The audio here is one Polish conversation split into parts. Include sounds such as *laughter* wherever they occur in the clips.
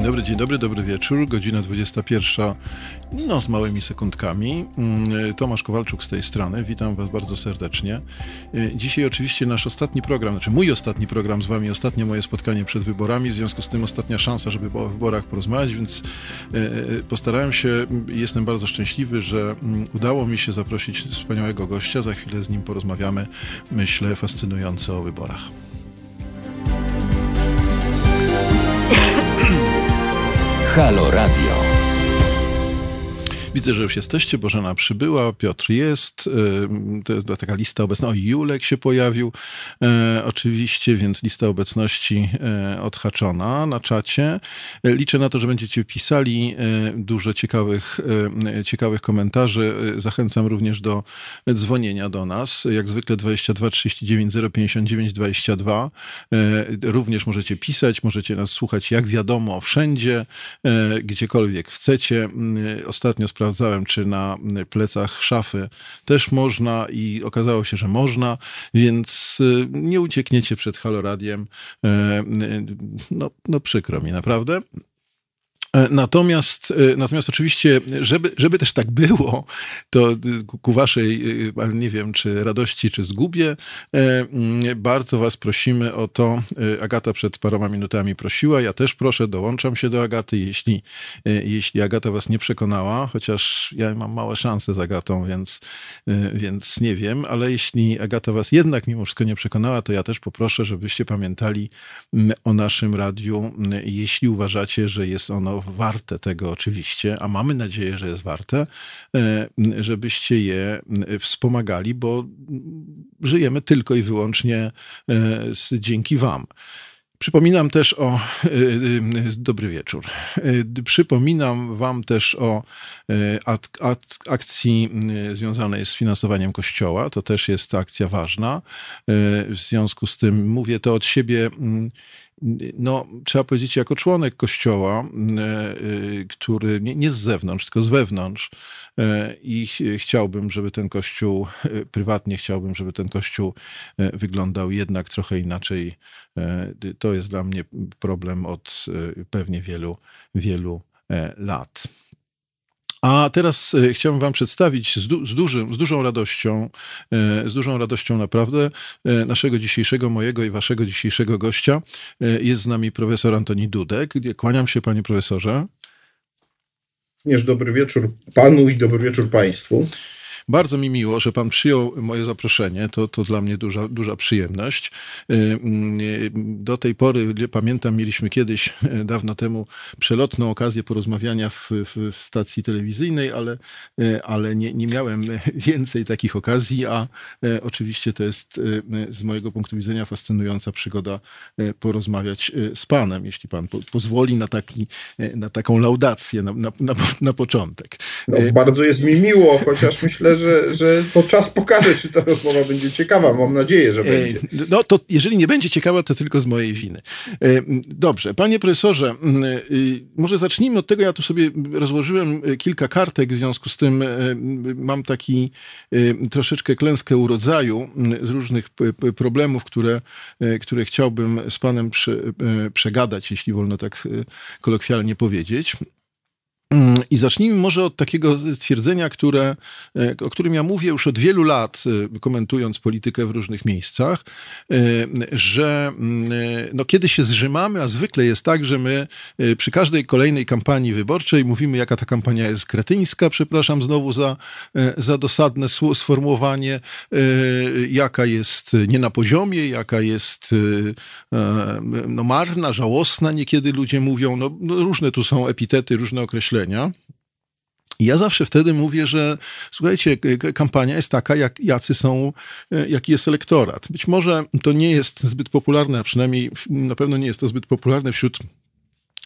Dzień dobry, dzień dobry, dobry wieczór. Godzina 21, no z małymi sekundkami. Mm, Tomasz Kowalczuk z tej strony. Witam Was bardzo serdecznie. Y, Dzisiaj oczywiście nasz ostatni program, znaczy mój ostatni program z Wami, ostatnie moje spotkanie przed wyborami, w związku z tym ostatnia szansa, żeby o wyborach porozmawiać, więc y, y, postarałem się, jestem bardzo szczęśliwy, że mm, udało mi się zaprosić wspaniałego gościa. Za chwilę z nim porozmawiamy, myślę, fascynująco o wyborach. Halo Radio. Widzę, że już jesteście. Bożena przybyła, Piotr jest. y, To taka lista obecna. O, Julek się pojawił. e, Oczywiście, więc lista obecności e, odhaczona na czacie. E, Liczę na to, że będziecie pisali e, dużo ciekawych, e, ciekawych komentarzy. E, Zachęcam również do dzwonienia do nas. Jak zwykle 22 39 059 22. E, Również możecie pisać, możecie nas słuchać jak wiadomo wszędzie, e, gdziekolwiek chcecie. Ostatnio sprawdzałem, czy na plecach szafy też można i okazało się, że można, więc y, nie uciekniecie przed Haloradiem. E, y, No, no przykro mi, naprawdę. E, Natomiast, e, natomiast oczywiście, żeby, żeby też tak było, to y, ku- waszej, nie wiem, czy radości, czy zgubie, e, mm, bardzo was prosimy o to. e, Agata przed paroma minutami prosiła, ja też proszę, dołączam się do Agaty, jeśli, e, jeśli Agata was nie przekonała, chociaż ja mam małe szanse z Agatą, więc, e, więc nie wiem, ale jeśli Agata was jednak mimo wszystko nie przekonała, to ja też poproszę, żebyście pamiętali mm, o naszym radiu, mm, jeśli uważacie, że jest ono warte tego oczywiście, a mamy nadzieję, że jest warte, e, żebyście je mm, wspomagali, bo żyjemy tylko i wyłącznie e, dzięki wam. Przypominam też o. Dobry wieczór. Przypominam Wam też o ak- ak- akcji związanej z finansowaniem Kościoła. To też jest akcja ważna. W związku z tym mówię to od siebie. No, trzeba powiedzieć, jako członek Kościoła, y, y, który nie, nie z zewnątrz, tylko z wewnątrz, y, i ch- chciałbym, żeby ten Kościół, prywatnie chciałbym, żeby ten Kościół wyglądał jednak trochę inaczej E, To jest dla mnie problem od e, pewnie wielu, wielu e, lat. A teraz e, chciałbym Wam przedstawić z, du- z, dużym, z dużą radością, e, z dużą radością naprawdę e, naszego dzisiejszego, mojego i Waszego dzisiejszego gościa. Jest z nami profesor Antoni Dudek. Kłaniam się, Panie Profesorze. Również dobry wieczór panu i dobry wieczór państwu. Bardzo mi miło, że Pan przyjął moje zaproszenie. To, to dla mnie duża, duża przyjemność. Y, y, Do tej pory, pamiętam, mieliśmy kiedyś, *laughs* dawno temu, przelotną okazję porozmawiania w, w, w stacji telewizyjnej, ale, e, ale nie, nie miałem *laughs* więcej takich okazji, a oczywiście to jest z mojego punktu widzenia fascynująca przygoda porozmawiać z Panem, jeśli Pan po, pozwoli na, taki, na taką laudację na, na, na, na początek. No, bardzo jest mi miło, chociaż myślę, że, że to czas pokaże, czy ta rozmowa będzie ciekawa. Mam nadzieję, że będzie. E, No to jeżeli nie będzie ciekawa, to tylko z mojej winy. E, Dobrze, panie profesorze, y, może zacznijmy od tego, ja tu sobie rozłożyłem e, kilka kartek, w związku z tym e, mam taki e, troszeczkę klęskę urodzaju z różnych problemów, które, e, które chciałbym z panem e, przegadać, jeśli wolno tak e, kolokwialnie powiedzieć. Mm, I zacznijmy może od takiego stwierdzenia, które, e, o którym ja mówię już od wielu lat, e, komentując politykę w różnych miejscach, e, że mm, no, kiedy się zrzymamy, a zwykle jest tak, że my przy każdej kolejnej kampanii wyborczej mówimy, jaka ta kampania jest kretyńska, przepraszam znowu za, za dosadne sformułowanie, jaka jest nie na poziomie, jaka jest no, marna, żałosna, niekiedy ludzie mówią, no, no różne tu są epitety, różne określenia. I ja zawsze wtedy mówię, że słuchajcie, kampania jest taka, jak, jacy są, e, jaki jest elektorat. Być może to nie jest zbyt popularne, a przynajmniej na pewno nie jest to zbyt popularne wśród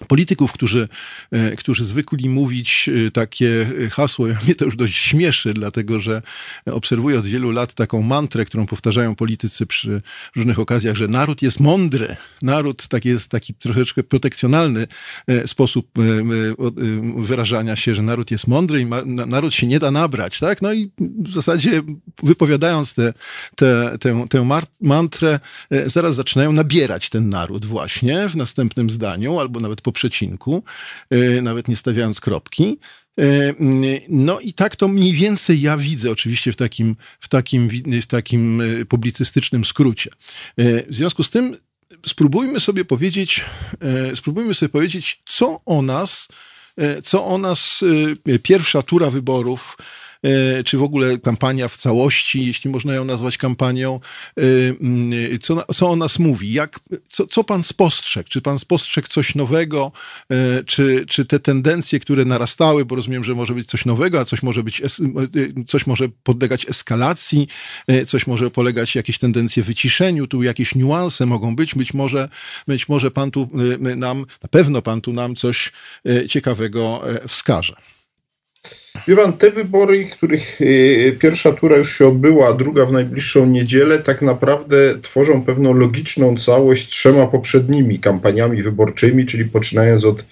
polityków, którzy, e, którzy zwykli mówić e, takie hasło, ja mnie to już dość śmieszy, dlatego że obserwuję od wielu lat taką mantrę, którą powtarzają politycy przy różnych okazjach, że naród jest mądry. Naród tak jest taki troszeczkę protekcjonalny e, sposób wyrażania się, że naród jest mądry i naród się nie da nabrać, tak? No i w zasadzie wypowiadając tę te, tę, tę mantrę, zaraz zaczynają nabierać ten naród właśnie w następnym zdaniu, albo nawet po przecinku, nawet nie stawiając kropki. No i tak to mniej więcej ja widzę, oczywiście w takim, w takim, w takim publicystycznym skrócie. W związku z tym spróbujmy sobie powiedzieć, spróbujmy sobie powiedzieć, co o nas, co o nas pierwsza tura wyborów E, czy w ogóle kampania w całości, jeśli można ją nazwać kampanią, e, mm, co, co o nas mówi? Jak, co, co pan spostrzegł? Czy pan spostrzegł coś nowego? E, czy, czy te tendencje, które narastały, bo rozumiem, że może być coś nowego, a coś może być, coś może podlegać eskalacji, coś może polegać jakieś tendencje wyciszeniu, tu jakieś niuanse mogą być, być może, być może pan tu nam, na pewno pan tu nam coś ciekawego wskaże. Wie pan, te wybory, których y, pierwsza tura już się odbyła, a druga w najbliższą niedzielę, tak naprawdę tworzą pewną logiczną całość trzema poprzednimi kampaniami wyborczymi, czyli poczynając od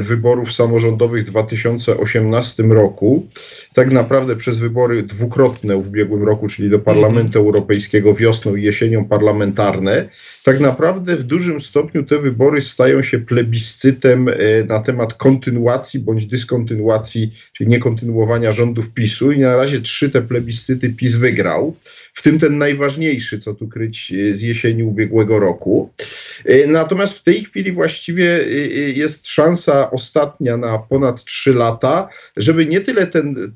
wyborów samorządowych w 2018 roku tak naprawdę przez wybory dwukrotne w ubiegłym roku, czyli do Parlamentu mm. Europejskiego wiosną i jesienią parlamentarne, tak naprawdę w dużym stopniu te wybory stają się plebiscytem e, na temat kontynuacji bądź dyskontynuacji, czyli niekontynuowania rządów PiSu i na razie trzy te plebiscyty PiS wygrał w tym ten najważniejszy, co tu kryć e, z jesieni ubiegłego roku. E, natomiast w tej chwili właściwie e, jest szansa ostatnia na ponad trzy lata, żeby nie tyle ten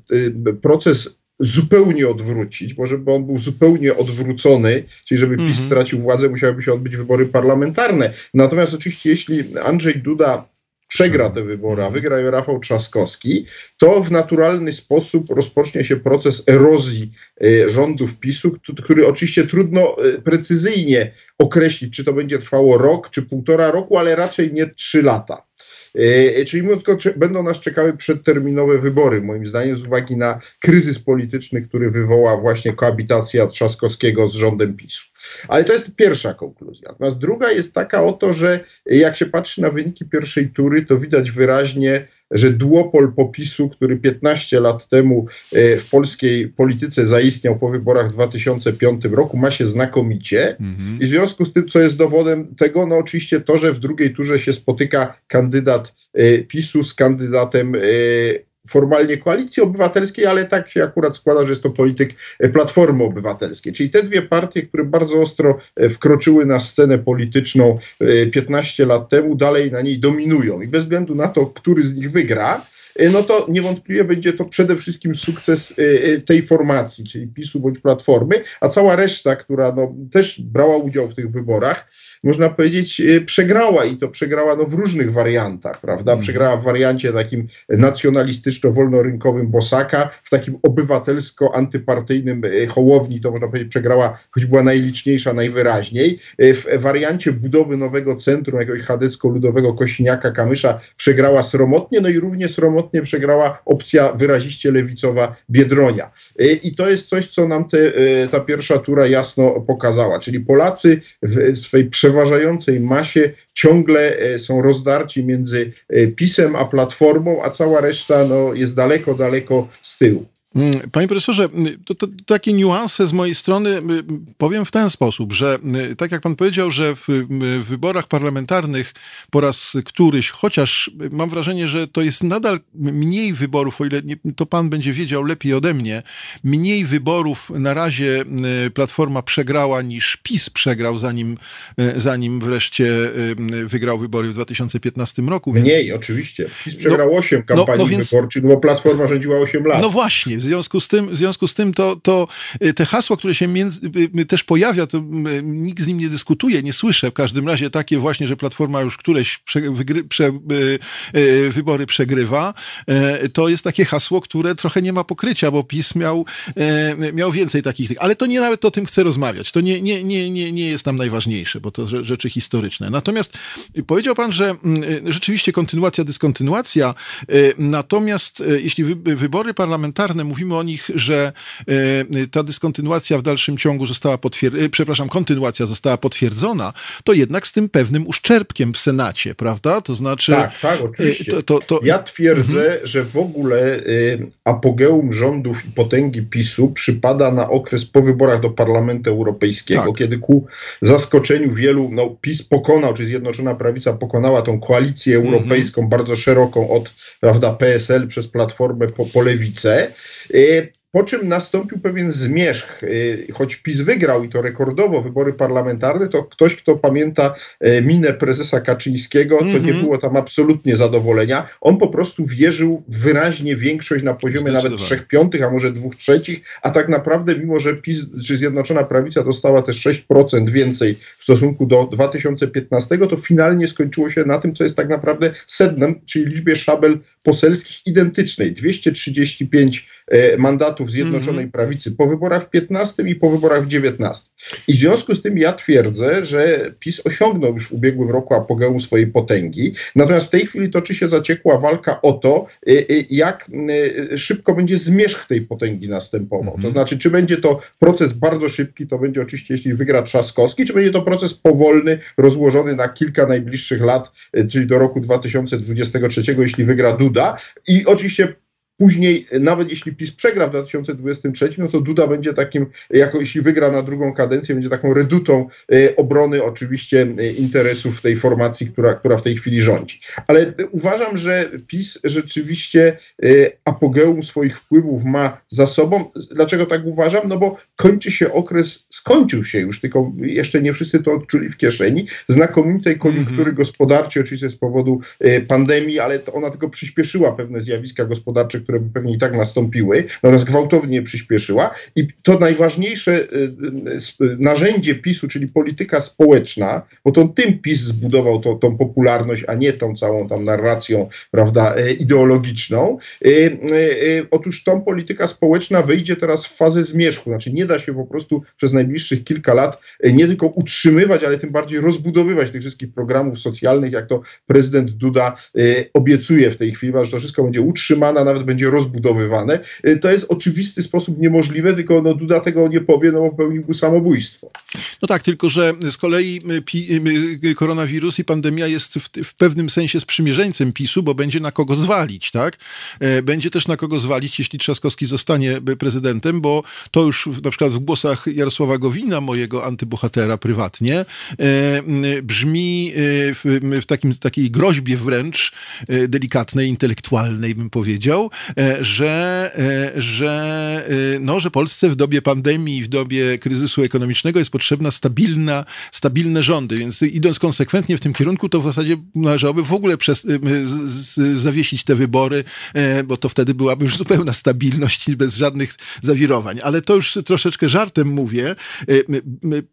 proces zupełnie odwrócić, bo żeby on był zupełnie odwrócony, czyli żeby PiS mhm. stracił władzę, musiałyby się odbyć wybory parlamentarne. Natomiast oczywiście, jeśli Andrzej Duda przegra te wybory, a wygra Rafał Trzaskowski, to w naturalny sposób rozpocznie się proces erozji e, rządów PiSu, który oczywiście trudno e, precyzyjnie określić, czy to będzie trwało rok, czy półtora roku, ale raczej nie trzy lata. E, czyli mówiąc będą nas czekały przedterminowe wybory, moim zdaniem, z uwagi na kryzys polityczny, który wywoła właśnie koabitacja Trzaskowskiego z rządem PiSu. Ale to jest pierwsza konkluzja. Natomiast druga jest taka oto, że jak się patrzy na wyniki pierwszej tury, to widać wyraźnie, że duopol popisu, który 15 lat temu e, w polskiej polityce zaistniał po wyborach w 2005 roku, ma się znakomicie. Mhm. I w związku z tym, co jest dowodem tego, no oczywiście to, że w drugiej turze się spotyka kandydat e, PiSu z kandydatem e, formalnie koalicji obywatelskiej, ale tak się akurat składa, że jest to polityk Platformy Obywatelskiej. Czyli te dwie partie, które bardzo ostro wkroczyły na scenę polityczną 15 lat temu, dalej na niej dominują. I bez względu na to, który z nich wygra, no to niewątpliwie będzie to przede wszystkim sukces y, y, tej formacji, czyli PiSu bądź Platformy, a cała reszta, która no, też brała udział w tych wyborach, można powiedzieć, y, przegrała i to przegrała no, w różnych wariantach, prawda? Mhm. Przegrała w wariancie takim nacjonalistyczno-wolnorynkowym Bosaka, w takim obywatelsko-antypartyjnym y, Hołowni, to można powiedzieć, przegrała, choć była najliczniejsza najwyraźniej. Y, w wariancie budowy nowego centrum, jakiegoś chadecko-ludowego Kosiniaka Kamysza przegrała sromotnie, no i równie sromotnie przegrała opcja wyraziście lewicowa Biedronia. I to jest coś, co nam te, ta pierwsza tura jasno pokazała, czyli Polacy w swej przeważającej masie ciągle e, są rozdarci między e, PiSem a Platformą, a cała reszta no, jest daleko, daleko z tyłu. Mm, panie profesorze, mm, to, to, takie niuanse z mojej strony mm, powiem w ten sposób, że tak jak pan powiedział, że w, w, wyborach parlamentarnych po raz któryś, chociaż mam wrażenie, że to jest nadal mniej wyborów, o ile nie, to pan będzie wiedział lepiej ode mnie, mniej wyborów na razie Platforma przegrała niż PiS przegrał, zanim, e, zanim wreszcie wygrał wybory w 2015 roku. Więc... Mniej, oczywiście. PiS przegrał no, 8 kampanii no, no więc... wyborczych, bo Platforma rządziła 8 lat. No właśnie, w związku z tym, w związku z tym to, to y, te hasło, które się między, y, y, też pojawia, to nikt z nim nie dyskutuje, nie słyszę. W każdym razie takie właśnie, że Platforma już któreś prze, wygry, prze, wybory przegrywa, to jest takie hasło, które trochę nie ma pokrycia, bo PiS miał, miał więcej takich. Ale to nie nawet o tym chcę rozmawiać. To nie, nie, nie, nie, nie jest nam najważniejsze, bo to rzeczy historyczne. Natomiast powiedział pan, że rzeczywiście kontynuacja, dyskontynuacja, natomiast jeśli wybory parlamentarne mówimy o nich, że e, ta dyskontynuacja w dalszym ciągu została potwierdzona, e, przepraszam, kontynuacja została potwierdzona, to jednak z tym pewnym uszczerbkiem w Senacie, prawda? To znaczy... Tak, tak, oczywiście. To, to, to... Ja twierdzę, mhm. że w ogóle apogeum rządów i potęgi PiSu przypada na okres po wyborach do Parlamentu Europejskiego, tak. kiedy ku zaskoczeniu wielu, no PiS pokonał, czy Zjednoczona Prawica pokonała tą koalicję mhm. europejską bardzo szeroką od prawda, PSL przez Platformę po, po Lewicę. Y, po czym nastąpił pewien zmierzch. Y, choć PiS wygrał i to rekordowo wybory parlamentarne, to ktoś, kto pamięta y, minę prezesa Kaczyńskiego, to mm -hmm. nie mhm. było tam absolutnie zadowolenia. On po prostu wierzył w wyraźnie większość na poziomie nawet trzech piątych, a może dwóch trzecich, a tak naprawdę mimo, że PiS czy Zjednoczona Prawica dostała te 6% więcej w stosunku do 2015, to finalnie skończyło się na tym, co jest tak naprawdę sednem, czyli liczbie szabel poselskich identycznej. 235 e, mandatów Zjednoczonej -hmm. Prawicy po wyborach w 15 i po wyborach w 19. I w związku z tym ja twierdzę, że PiS osiągnął już w ubiegłym roku apogeum swojej potęgi, natomiast w tej chwili toczy się zaciekła walka o to, e, e, jak szybko będzie zmierzch tej potęgi następował. Mm -hmm. To mhm. znaczy, czy będzie to proces bardzo szybki, to będzie oczywiście, jeśli wygra Trzaskowski, czy będzie to proces powolny, rozłożony na kilka najbliższych lat, czyli do roku 2023, jeśli wygra Duda. I oczywiście Później, nawet jeśli PiS przegra w 2023, no to Duda będzie takim, jako jeśli wygra na drugą kadencję, będzie taką redutą e, obrony oczywiście e, interesów tej formacji, która, która w tej chwili rządzi. Ale uważam, że PiS rzeczywiście e, apogeum swoich wpływów ma za sobą. Dlaczego tak uważam? No bo kończy się okres, skończył się już, tylko jeszcze nie wszyscy to odczuli w kieszeni, znakomitej koniunktury mm -hmm. gospodarczej, oczywiście z powodu pandemii, ale ona tylko przyspieszyła pewne zjawiska gospodarcze, które pewnie i tak nastąpiły, natomiast gwałtownie przyspieszyła. I to najważniejsze y, y, narzędzie PiSu, czyli polityka społeczna, bo to tym PiS zbudował to, tą popularność, a nie tą całą tam narracją prawda, e, ideologiczną. E, e, otóż tą polityka społeczna wyjdzie teraz w fazę zmierzchu, znaczy nie da się po prostu przez najbliższych kilka lat nie tylko utrzymywać, ale tym bardziej rozbudowywać tych wszystkich programów socjalnych, jak to prezydent Duda obiecuje w tej chwili, że to wszystko będzie utrzymane, a nawet będzie będzie rozbudowywane. Y, to jest oczywisty sposób niemożliwe, tylko no, Duda tego nie powie, no bo popełniłby samobójstwo. No tak, tylko że z kolei y, y, koronawirus i pandemia jest w, w, pewnym sensie sprzymierzeńcem PiSu, bo będzie na kogo zwalić, tak? E, będzie też na kogo zwalić, jeśli Trzaskowski zostanie prezydentem, bo to już na przykład w głosach Jarosława Gowina, mojego antybohatera prywatnie, e, brzmi w, w takim, takiej groźbie wręcz delikatnej, intelektualnej, bym powiedział, że, e, że, e, no, że Polsce w dobie pandemii, w dobie kryzysu ekonomicznego jest potrzebna stabilna, stabilne rządy, więc idąc konsekwentnie w tym kierunku, to w zasadzie należałoby w ogóle przez, z, z, zawiesić te wybory, bo to wtedy byłaby już zupełna stabilność bez żadnych zawirowań. Ale to już troszeczkę żartem mówię.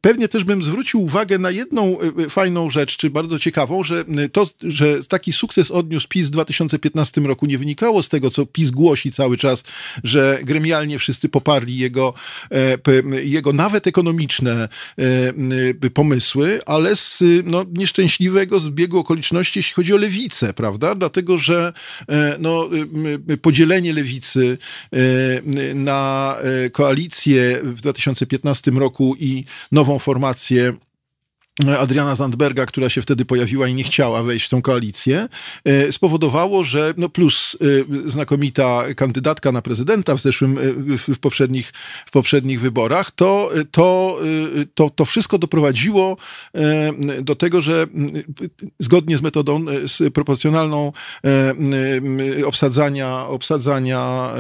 Pewnie też bym zwrócił uwagę na jedną fajną rzecz, czy bardzo ciekawą, że to, że taki sukces odniósł PiS w 2015 roku nie wynikało z tego, co PiS głosi cały czas, że gremialnie wszyscy poparli jego, e, jego nawet ekonomiczne e, pomysły, ale z no, nieszczęśliwego zbiegu okoliczności, jeśli chodzi o lewicę, prawda? Dlatego, że e, no, podzielenie lewicy na koalicję w 2015 roku i nową formację Adriana Zandberga, która się wtedy pojawiła i nie chciała wejść w tą koalicję, e, spowodowało, że no plus e, znakomita kandydatka na prezydenta w zeszłym, e, w poprzednich, w poprzednich wyborach, to, to, to, to wszystko doprowadziło do tego, że zgodnie z metodą, z proporcjonalną obsadzania, obsadzania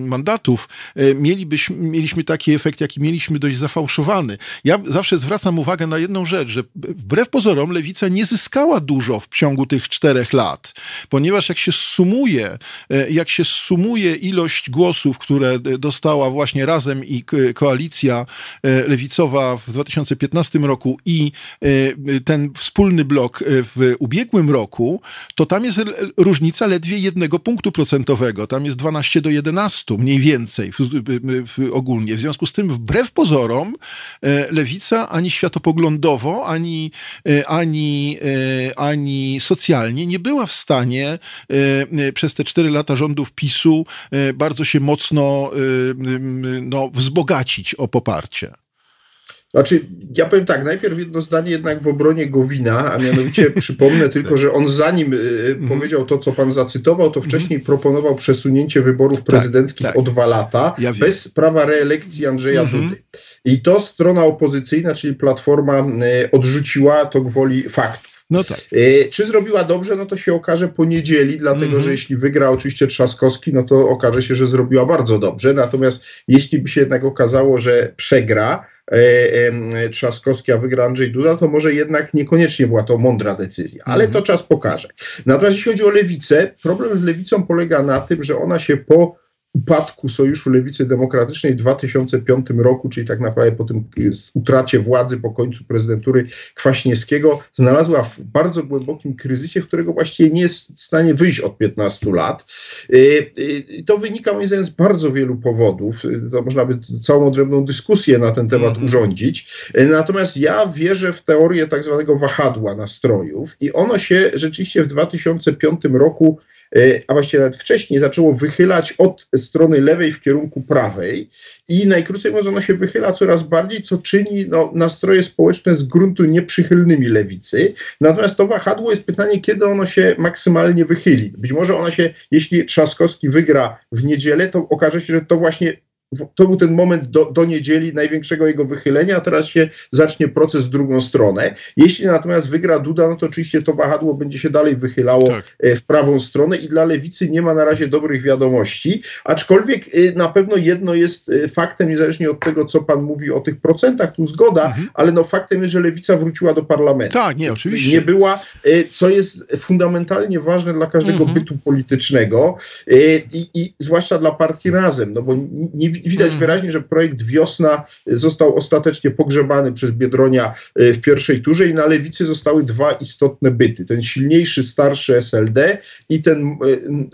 mandatów, mielibyśmy, mieliśmy taki efekt, jaki mieliśmy dość zafałszowany. Ja zawsze zwracam zwracam uwagę na jedną rzecz, że wbrew pozorom lewica nie zyskała dużo w ciągu tych czterech lat, ponieważ jak się sumuje, e, jak się sumuje ilość głosów, które dostała właśnie razem i koalicja e, lewicowa w 2015 roku i e, ten wspólny blok w ubiegłym roku, to tam jest różnica ledwie jednego punktu procentowego. Tam jest 12 do 11 mniej więcej w, w, w, ogólnie. W związku z tym, wbrew pozorom, lewica ani światopoglądowo, ani, ani, ani socjalnie nie była w stanie przez te cztery lata rządów PiSu bardzo się mocno no, wzbogacić o poparcie. Znaczy, ja powiem tak, najpierw jedno zdanie jednak w obronie Gowina, a mianowicie *laughs* przypomnę tylko, że on zanim mhm. powiedział to, co pan zacytował, to wcześniej mhm. proponował przesunięcie wyborów tak, prezydenckich tak, tak. o dwa lata ja bez prawa reelekcji Andrzeja mhm. Dudy. I to strona opozycyjna, czyli Platforma y, odrzuciła to gwoli faktów. No tak. Y, czy zrobiła dobrze, no to się okaże po niedzieli, dlatego mm -hmm. że jeśli wygra oczywiście Trzaskowski, no to okaże się, że zrobiła bardzo dobrze. Natomiast jeśli by się jednak okazało, że przegra, E, Trzaskowski, a wygra Andrzej Duda, to może jednak niekoniecznie była to mądra decyzja, ale to czas pokaże. Natomiast jeśli chodzi o lewicę, problem z lewicą polega na tym, że ona się po upadku Sojuszu Lewicy Demokratycznej w 2005 roku, czyli tak naprawdę po tym utracie władzy, po końcu prezydentury Kwaśniewskiego, znalazła w bardzo głębokim kryzysie, w którego właściwie nie jest w stanie wyjść od 15 lat. Y, y, to wynika moim zdaniem z bardzo wielu powodów. To można by całą odrębną dyskusję na ten temat -hmm. urządzić. Natomiast ja wierzę w teorię tak zwanego wahadła nastrojów i ono się rzeczywiście w 2005 roku a właściwie nawet wcześniej zaczęło wychylać od strony lewej w kierunku prawej i najkrócej mówiąc ono się wychyla coraz bardziej, co czyni no, nastroje społeczne z gruntu nieprzychylnymi lewicy. Natomiast to wahadło jest pytanie, kiedy ono się maksymalnie wychyli. Być może ono się, jeśli Trzaskowski wygra w niedzielę, to okaże się, że to właśnie to był ten moment do, do niedzieli największego jego wychylenia, a teraz się zacznie proces w drugą stronę. Jeśli natomiast wygra Duda, no to oczywiście to wahadło będzie się dalej wychylało tak. E, w prawą stronę i dla lewicy nie ma na razie dobrych wiadomości, aczkolwiek e, na pewno jedno jest e, faktem, niezależnie od tego, co pan mówi o tych procentach, tu zgoda, mhm. ale no faktem jest, że lewica wróciła do parlamentu. Tak, nie, oczywiście. Nie była, co jest fundamentalnie ważne dla każdego mhm. bytu politycznego i, i zwłaszcza dla partii Razem, no bo nie, widać mhm. wyraźnie, że projekt Wiosna został ostatecznie pogrzebany przez Biedronia e, w pierwszej turze i na lewicy zostały dwa istotne byty. Ten silniejszy, starszy SLD i ten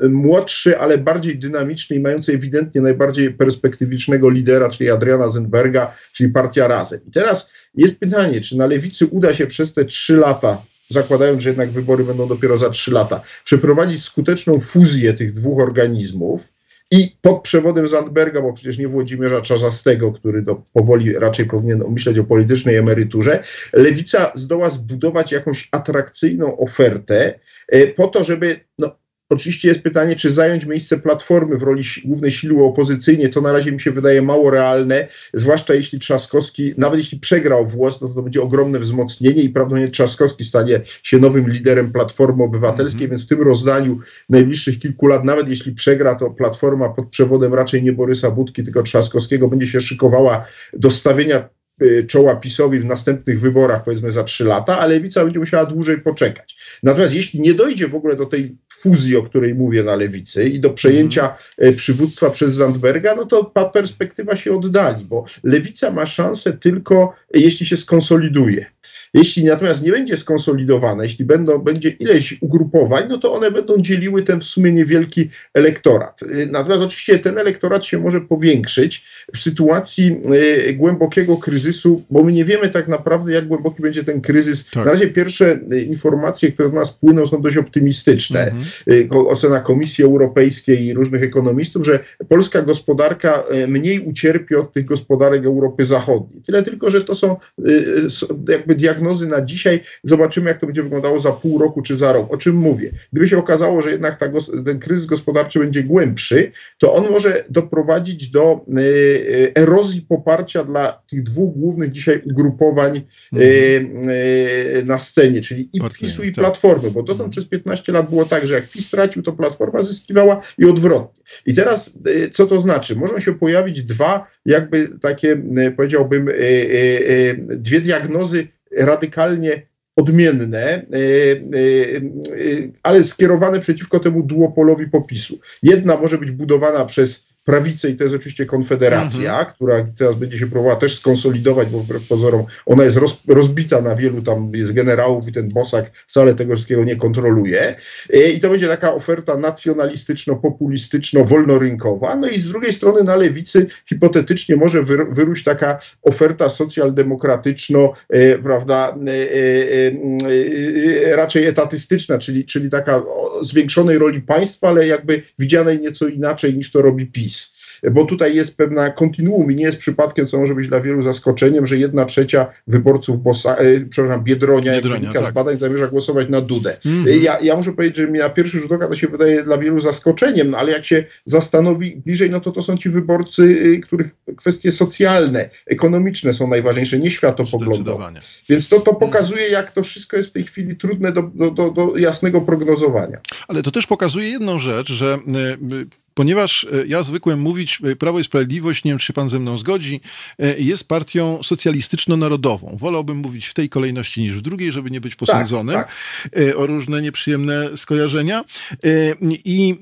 e, młodszy, ale bardziej dynamiczny i mający ewidentnie najbardziej perspektywicznego lidera, czyli Adriana Zenberga, czyli Partia Razem. I teraz jest pytanie, czy na lewicy uda się przez te trzy lata zakładając, że jednak wybory będą dopiero za trzy lata, przeprowadzić skuteczną fuzję tych dwóch organizmów, i pod przewodem Zandberga, bo przecież nie Włodzimierza Czarzastego, który do, powoli raczej powinien myśleć o politycznej emeryturze, lewica zdoła zbudować jakąś atrakcyjną ofertę e, po to, żeby no, Oczywiście jest pytanie, czy zająć miejsce Platformy w roli głównej siły opozycyjnej, to na razie mi się wydaje mało realne, zwłaszcza jeśli Trzaskowski, nawet jeśli przegrał włos, no to, będzie ogromne wzmocnienie i prawdopodobnie Trzaskowski stanie się nowym liderem Platformy Obywatelskiej, mm więc w tym rozdaniu najbliższych kilku lat, nawet jeśli przegra, to Platforma pod przewodem raczej nie Borysa Budki, tylko Trzaskowskiego będzie się szykowała do stawienia y, czoła PiSowi w następnych wyborach, powiedzmy za trzy lata, a lewica będzie musiała dłużej poczekać. Natomiast jeśli nie dojdzie w ogóle do tej fuzji, o której mówię na lewicy i do przejęcia mhm. e, przywództwa przez Zandberga, no to ta perspektywa się oddali, bo lewica ma szansę tylko, jeśli się skonsoliduje. Jeśli natomiast nie będzie skonsolidowane, jeśli będą, będzie ileś ugrupowań, no to one będą dzieliły ten w sumie niewielki elektorat. Y, natomiast oczywiście ten elektorat się może powiększyć w sytuacji y, głębokiego kryzysu, bo my nie wiemy tak naprawdę, jak głęboki będzie ten kryzys. Tak. Na razie pierwsze y, informacje, które do nas płyną, są dość optymistyczne. Mhm. Ocena Komisji Europejskiej i różnych ekonomistów, że polska gospodarka mniej ucierpi od tych gospodarek Europy Zachodniej. Tyle tylko, że to są jakby diagnozy diagnozy na dzisiaj, zobaczymy, jak to będzie wyglądało za pół roku czy za rok. O czym mówię? Gdyby się okazało, że jednak ten kryzys gospodarczy będzie głębszy, to on może doprowadzić do y, erozji poparcia dla tych dwóch głównych dzisiaj ugrupowań y, y, na scenie, czyli i PiSu i tak. Platformy, bo dotąd mm. przez 15 lat było tak, że jak PiS stracił, to Platforma zyskiwała i odwrotnie. I teraz co to znaczy? Mogą się pojawić dwa, jakby takie, powiedziałbym, dwie diagnozy radykalnie odmienne, e, e, e, ale skierowane przeciwko temu duopolowi popisu. Jedna może być budowana przez prawicę i to jest oczywiście Konfederacja, mhm. która teraz będzie się próbowała też skonsolidować, bo wbrew pozorom ona jest roz, rozbita na wielu, tam jest generałów i ten Bosak wcale tego wszystkiego nie kontroluje. I to będzie taka oferta nacjonalistyczno-populistyczno-wolnorynkowa. No i z drugiej strony na lewicy hipotetycznie może wyrósć taka oferta socjaldemokratyczno, e, prawda, e, e, raczej etatystyczna, czyli, czyli taka zwiększonej roli państwa, ale jakby widzianej nieco inaczej niż to robi PiS bo tutaj jest pewna kontinuum i nie jest przypadkiem, co może być dla wielu zaskoczeniem, że jedna trzecia wyborców Bosa, e, przepraszam, Biedronia, Biedronia jak tak. z badań zamierza głosować na Dudę. Mm -hmm. ja, ja muszę powiedzieć, że mi na pierwszy rzut oka to się wydaje dla wielu zaskoczeniem, no ale jak się zastanowi bliżej, no to to są ci wyborcy, y, których kwestie socjalne, ekonomiczne są najważniejsze, nie światopoglądowe. Więc to, to pokazuje, jak to wszystko jest w tej chwili trudne do, do, do, do jasnego prognozowania. Ale to też pokazuje jedną rzecz, że y, ponieważ e, ja zwykłem mówić, e, Prawo i Sprawiedliwość, nie wiem, czy pan ze mną zgodzi, e, jest partią socjalistyczno-narodową. Wolałbym mówić w tej kolejności niż w drugiej, żeby nie być posądzonym tak, tak. o różne nieprzyjemne skojarzenia. I,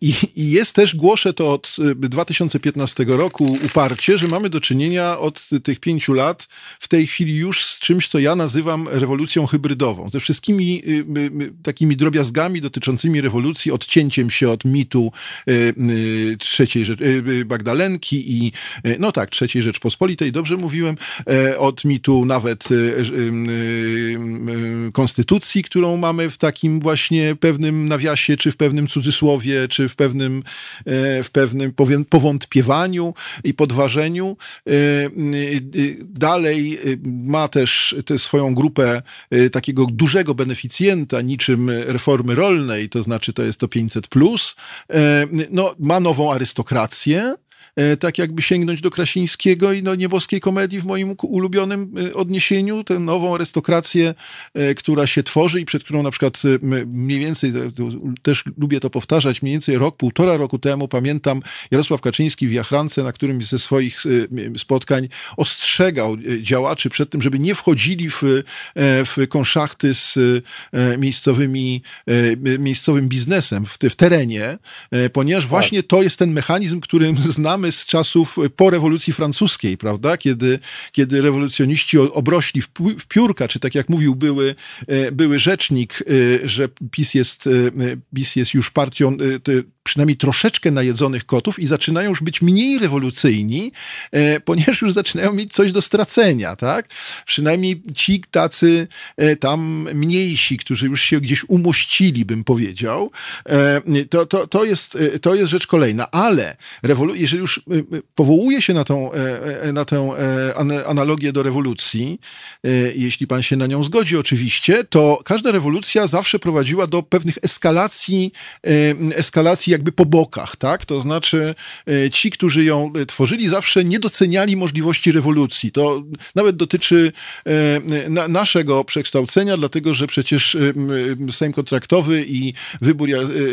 i, I, jest też, głoszę to od 2015 roku uparcie, że mamy do czynienia od tych pięciu lat w tej chwili już z czymś, co ja nazywam rewolucją hybrydową. Ze wszystkimi takimi drobiazgami dotyczącymi rewolucji, odcięciem się od mitu trzeciej Rzecz, y, Magdalenki i y, no tak, trzeciej Rzeczpospolitej, dobrze mówiłem, e, od mitu nawet konstytucji, którą mamy w takim właśnie pewnym nawiasie, czy w pewnym cudzysłowie, czy w pewnym, e, w pewnym powątpiewaniu i podważeniu. E, dalej ma też tę swoją grupę takiego dużego beneficjenta, niczym reformy rolnej, to znaczy to jest to 500+. Plus. No, ma nową arystokrację, tak jakby sięgnąć do Krasińskiego i do nieboskiej komedii w moim ulubionym e, odniesieniu, tę nową arystokrację, e, która się tworzy i przed którą na przykład mniej więcej, też lubię to powtarzać, mniej więcej rok, półtora roku temu pamiętam Jarosław Kaczyński w Jachrance na którymś ze swoich spotkań ostrzegał działaczy przed tym, żeby nie wchodzili w, w konszachty z miejscowymi, miejscowym biznesem w, w terenie, ponieważ tak. właśnie to jest ten mechanizm, którym *laughs* znamy mamy z czasów po rewolucji francuskiej, prawda? Kiedy, kiedy rewolucjoniści obrośli w, piórka, czy tak jak mówił były, e, były rzecznik, e, że PiS jest, e, PiS jest już partią przynajmniej troszeczkę najedzonych kotów i zaczynają już być mniej rewolucyjni, e, ponieważ już zaczynają mieć coś do stracenia, tak? Przynajmniej ci tacy e, tam mniejsi, którzy już się gdzieś umościli, bym powiedział, e, to, to, to, jest, to jest rzecz kolejna. Ale rewolu- jeżeli już powołuje się na tą, na tę analogię do rewolucji, jeśli pan się na nią zgodzi oczywiście, to każda rewolucja zawsze prowadziła do pewnych eskalacji, eskalacji jakby po bokach, tak? To znaczy e, ci, którzy ją e, tworzyli, zawsze nie doceniali możliwości rewolucji. To nawet dotyczy e, naszego przekształcenia, dlatego że przecież Sejm kontraktowy i wybór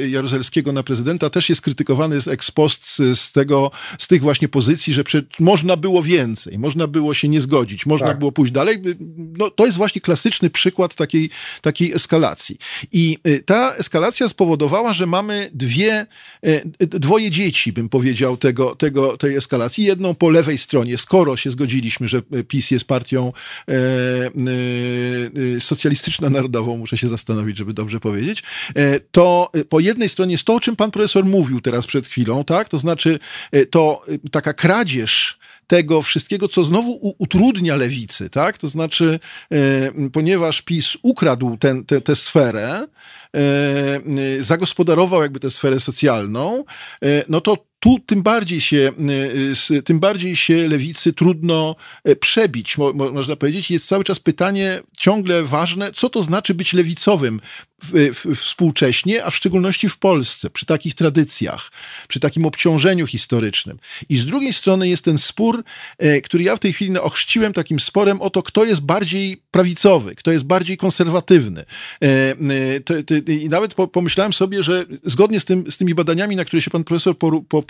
Jaruzelskiego na prezydenta też jest krytykowany z ex post z, tego, z tych właśnie pozycji, że można było więcej, można było się nie zgodzić, można tak. było pójść dalej. No, to jest właśnie klasyczny przykład takiej, takiej eskalacji. I ta eskalacja spowodowała, że mamy dwie dwoje dzieci, bym powiedział, tego, tego, tej eskalacji. Jedną po lewej stronie, skoro się zgodziliśmy, że PiS jest partią e, e, socjalistyczno-narodową, muszę się zastanowić, żeby dobrze powiedzieć, e, to po jednej stronie jest to, o czym pan profesor mówił teraz przed chwilą, tak? To znaczy e, to e, taka kradzież tego wszystkiego, co znowu utrudnia lewicy, tak? To znaczy, ponieważ PiS ukradł tę sferę, E, zagospodarował jakby tę sferę socjalną, e, no to tu tym bardziej się, y, tym bardziej się lewicy trudno e, przebić, można powiedzieć. Jest cały czas pytanie ciągle ważne, co to znaczy być lewicowym współcześnie, a w szczególności w Polsce, przy takich tradycjach, przy takim obciążeniu historycznym. I z drugiej strony jest ten spór, e, który ja w tej chwili ochrzciłem takim sporem o to, kto jest bardziej prawicowy, kto jest bardziej konserwatywny. E, I nawet pomyślałem sobie, że zgodnie z, tym, z tymi badaniami, na które się pan profesor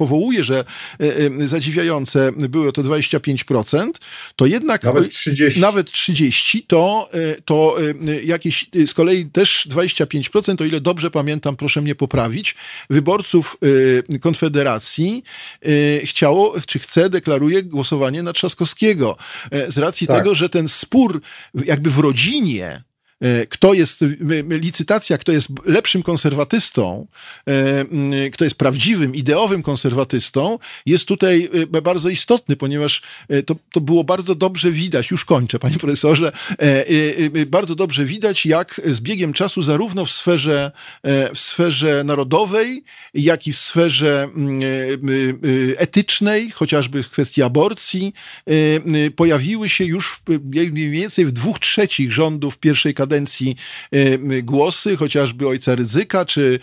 powołuje, że zadziwiające było to 25%, to jednak nawet 30, nawet 30 to, to jakieś z kolei też 25%, o ile dobrze pamiętam, proszę mnie poprawić, wyborców Konfederacji chciało, czy chce, deklaruje głosowanie na Trzaskowskiego. Z racji tak. tego, że ten spór jakby w rodzinie E, kto jest, licytacja, kto jest lepszym konserwatystą, e, kto jest prawdziwym, ideowym konserwatystą, jest tutaj e, bardzo istotny, ponieważ to, to było bardzo dobrze widać, już kończę, panie profesorze, bardzo dobrze widać, jak z biegiem czasu zarówno w sferze, w sferze narodowej, jak i w sferze etycznej, chociażby w kwestii aborcji, pojawiły się już mniej więcej w dwóch trzecich rządów pierwszej kadencji kadencji e, głosy, chociażby ojca Ryzyka, czy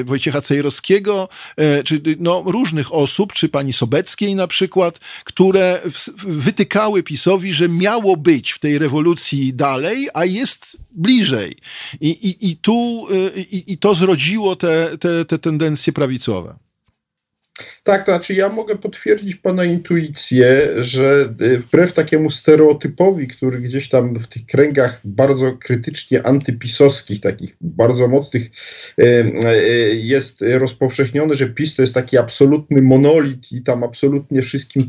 e, Wojciecha Cejrowskiego, e, czy no, różnych osób, czy pani Sobeckiej na przykład, które wytykały PiSowi, że miało być w tej rewolucji dalej, a jest bliżej. I, i, i tu i, i to zrodziło te, te, te tendencje prawicowe. Tak, to znaczy ja mogę potwierdzić Pana intuicję, że y, wbrew takiemu stereotypowi, który gdzieś tam w tych kręgach bardzo krytycznie antypisowskich, takich bardzo mocnych y, y, jest rozpowszechniony, że PiS to jest taki absolutny monolit i tam absolutnie wszystkim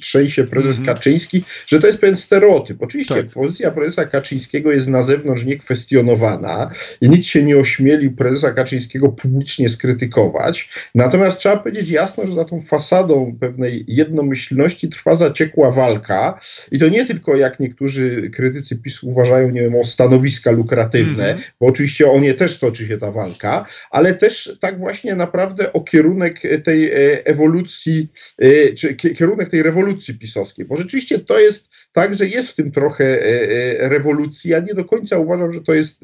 trzęsie prezes -hmm. Kaczyński, że to jest pewien stereotyp. Oczywiście tak. pozycja prezesa Kaczyńskiego jest na zewnątrz niekwestionowana i nikt się nie ośmielił prezesa Kaczyńskiego publicznie skrytykować. Natomiast trzeba powiedzieć jasno, że za tą fasadą pewnej jednomyślności trwa zaciekła walka i to nie tylko jak niektórzy krytycy PiS uważają, nie wiem, o stanowiska lukratywne, mm -hmm. bo oczywiście o nie też toczy się ta walka, ale też tak właśnie naprawdę o kierunek tej e, ewolucji, e, czy kierunek tej rewolucji pisowskiej, bo rzeczywiście to jest tak, że jest w tym trochę e, rewolucji. Ja nie do końca uważam, że to jest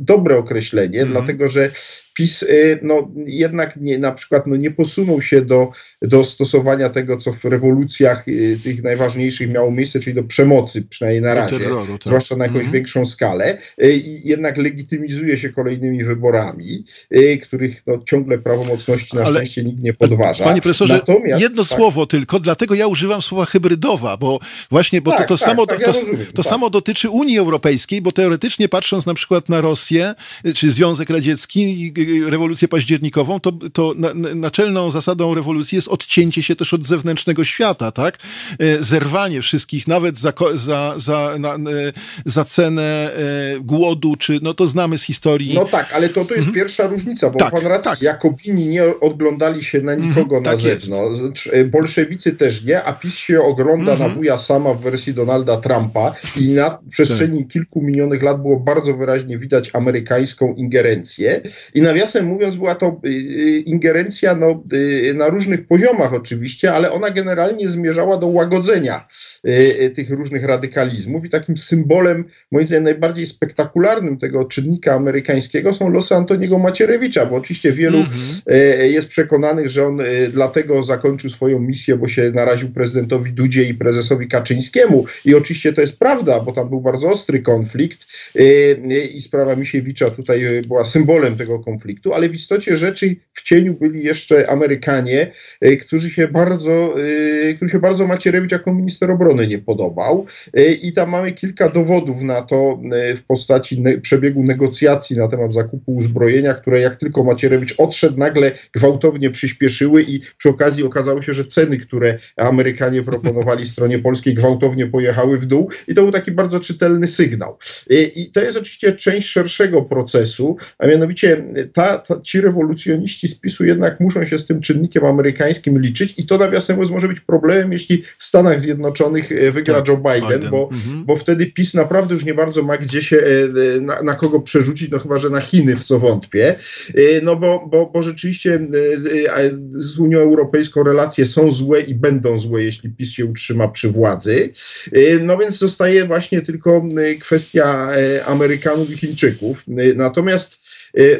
dobre określenie, mm -hmm. dlatego że PiS y, no, jednak nie, na przykład no, nie posunął się do, do stosowania tego, co w rewolucjach y, tych najważniejszych miało miejsce, czyli do przemocy, przynajmniej na razie, terroru, tak. zwłaszcza na jakąś mhm. większą skalę. Y, I jednak legitymizuje się kolejnymi wyborami, których no, ciągle prawomocności na Ale, szczęście nikt nie podważa. Panie profesorze, Natomiast, jedno tak, słowo tylko, dlatego ja używam słowa hybrydowa, bo właśnie bo tak, to, to, tak, samo, tak, to, ja rozumiem, to samo dotyczy Unii Europejskiej, bo teoretycznie patrząc na przykład na Rosję, czy Związek Radziecki, rewolucję październikową, to, to naczelną zasadą rewolucji jest odcięcie się też od zewnętrznego świata, tak? E, zerwanie wszystkich, nawet za, za, za, na, e, za cenę e, głodu, czy no to znamy z historii. No tak, ale to, to jest mhm. pierwsza różnica, bo tak, pan racji, tak. Jakobini nie oglądali się na nikogo mhm, na tak zewnątrz, jest. bolszewicy też nie, a PiS się ogląda mhm. na wuja sama w wersji Donalda Trumpa i na przestrzeni tak. kilku minionych lat było bardzo wyraźnie widać amerykańską ingerencję i na nawiasem mówiąc, była to y, y, ingerencja no, y, na różnych poziomach oczywiście, ale ona generalnie zmierzała do łagodzenia tych różnych radykalizmów i takim symbolem, moim zdaniem, najbardziej spektakularnym tego czynnika amerykańskiego są losy Antoniego Macierewicza, bo oczywiście wielu -hmm. jest przekonanych, że on dlatego zakończył swoją misję, bo się naraził prezydentowi Dudzie i prezesowi Kaczyńskiemu i oczywiście to jest prawda, bo tam był bardzo ostry konflikt i sprawa Misiewicza tutaj była symbolem tego konfliktu konfliktu, ale w istocie rzeczy w cieniu byli jeszcze Amerykanie, e, którzy się bardzo, e, którzy się bardzo Macierewicz jako minister obrony nie podobał e, i tam mamy kilka dowodów na to w postaci przebiegu negocjacji na temat zakupu uzbrojenia, które jak tylko Macierewicz odszedł, nagle gwałtownie przyspieszyły i przy okazji okazało się, że ceny, które Amerykanie proponowali stronie polskiej gwałtownie pojechały w dół i to był taki bardzo czytelny sygnał. I to jest oczywiście część szerszego procesu, a mianowicie ta, ta, ci rewolucjoniści z PiSu jednak muszą się z tym czynnikiem amerykańskim liczyć i to nawiasem mówiąc może być problemem, jeśli w Stanach Zjednoczonych e, wygra tak, Joe Biden, Biden. Bo, mhm. bo wtedy PiS naprawdę już nie bardzo ma gdzie się, e, na, na, kogo przerzucić, no chyba, że na Chiny, w co wątpię. E, no bo, bo, bo rzeczywiście z Unią Europejską relacje są złe i będą złe, jeśli PiS się utrzyma przy władzy. No więc zostaje właśnie tylko kwestia Amerykanów i Chińczyków. Natomiast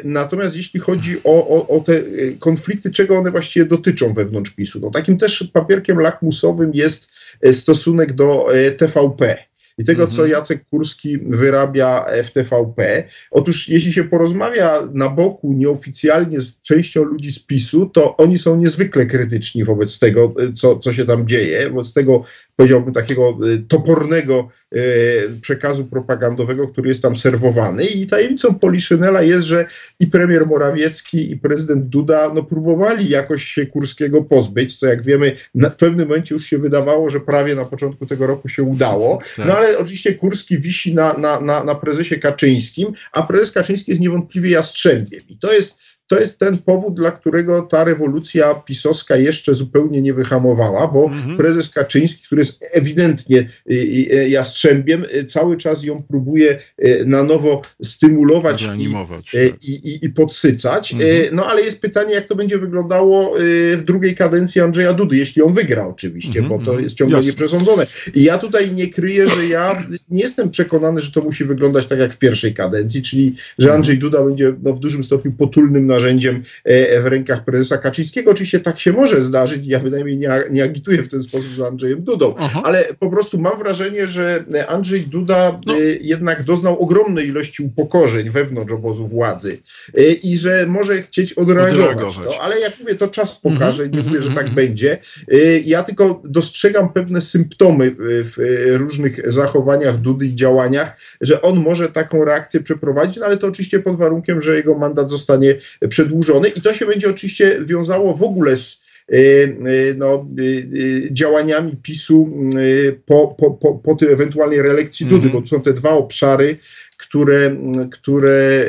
natomiast jeśli chodzi o, o, o, te e, konflikty, czego one właściwie dotyczą wewnątrz PiSu, no takim też papierkiem lakmusowym jest e, stosunek do TVP. i tego, co mhm. Jacek Kurski wyrabia w TVP. Otóż jeśli się porozmawia na boku nieoficjalnie z częścią ludzi z PiSu, to oni są niezwykle krytyczni wobec tego, co, co się tam dzieje, wobec tego powiedziałbym, takiego y, topornego y, przekazu propagandowego, który jest tam serwowany. I tajemnicą Poliszynela jest, że i premier Morawiecki, i prezydent Duda no, próbowali jakoś się Kurskiego pozbyć, co jak wiemy, na, w pewnym momencie już się wydawało, że prawie na początku tego roku się udało. Tak. No ale oczywiście Kurski wisi na, na, na, na prezesie Kaczyńskim, a prezes Kaczyński jest niewątpliwie jastrzębiem. I to jest to jest ten powód, dla którego ta rewolucja pisowska jeszcze zupełnie nie wyhamowała, bo mhm. prezes Kaczyński, który jest ewidentnie y, y, y, jastrzębiem, cały czas ją próbuje na nowo stymulować i, tak. i, i, i, podsycać. Mhm. No ale jest pytanie, jak to będzie wyglądało w drugiej kadencji Andrzeja Dudy, jeśli on wygra oczywiście, mhm. bo to mhm. jest ciągle Jasne. nieprzesądzone. I ja tutaj nie kryję, że ja nie jestem przekonany, że to musi wyglądać tak jak w pierwszej kadencji, czyli że mhm. Andrzej Duda będzie no, w dużym stopniu potulnym narzędziem e, w rękach prezesa Kaczyńskiego. Oczywiście tak się może zdarzyć, ja bynajmniej nie, nie agituję w ten sposób z Andrzejem Dudą, Aha. ale po prostu mam wrażenie, że Andrzej Duda no. E, jednak doznał ogromnej ilości upokorzeń wewnątrz obozu władzy e, i że może chcieć odreagować, odreagować. to, ale jak mówię, to czas pokaże, nie mówię, że tak mhm. będzie. Ja tylko dostrzegam pewne symptomy w różnych zachowaniach Dudy i działaniach, że on może taką reakcję przeprowadzić, no ale to oczywiście pod warunkiem, że jego mandat zostanie przedłużony i to się będzie oczywiście wiązało w ogóle z y, y, no, y, działaniami PiSu po, po, po, po tej ewentualnej reelekcji Dudy, mm -hmm. bo to są te dwa obszary, które, które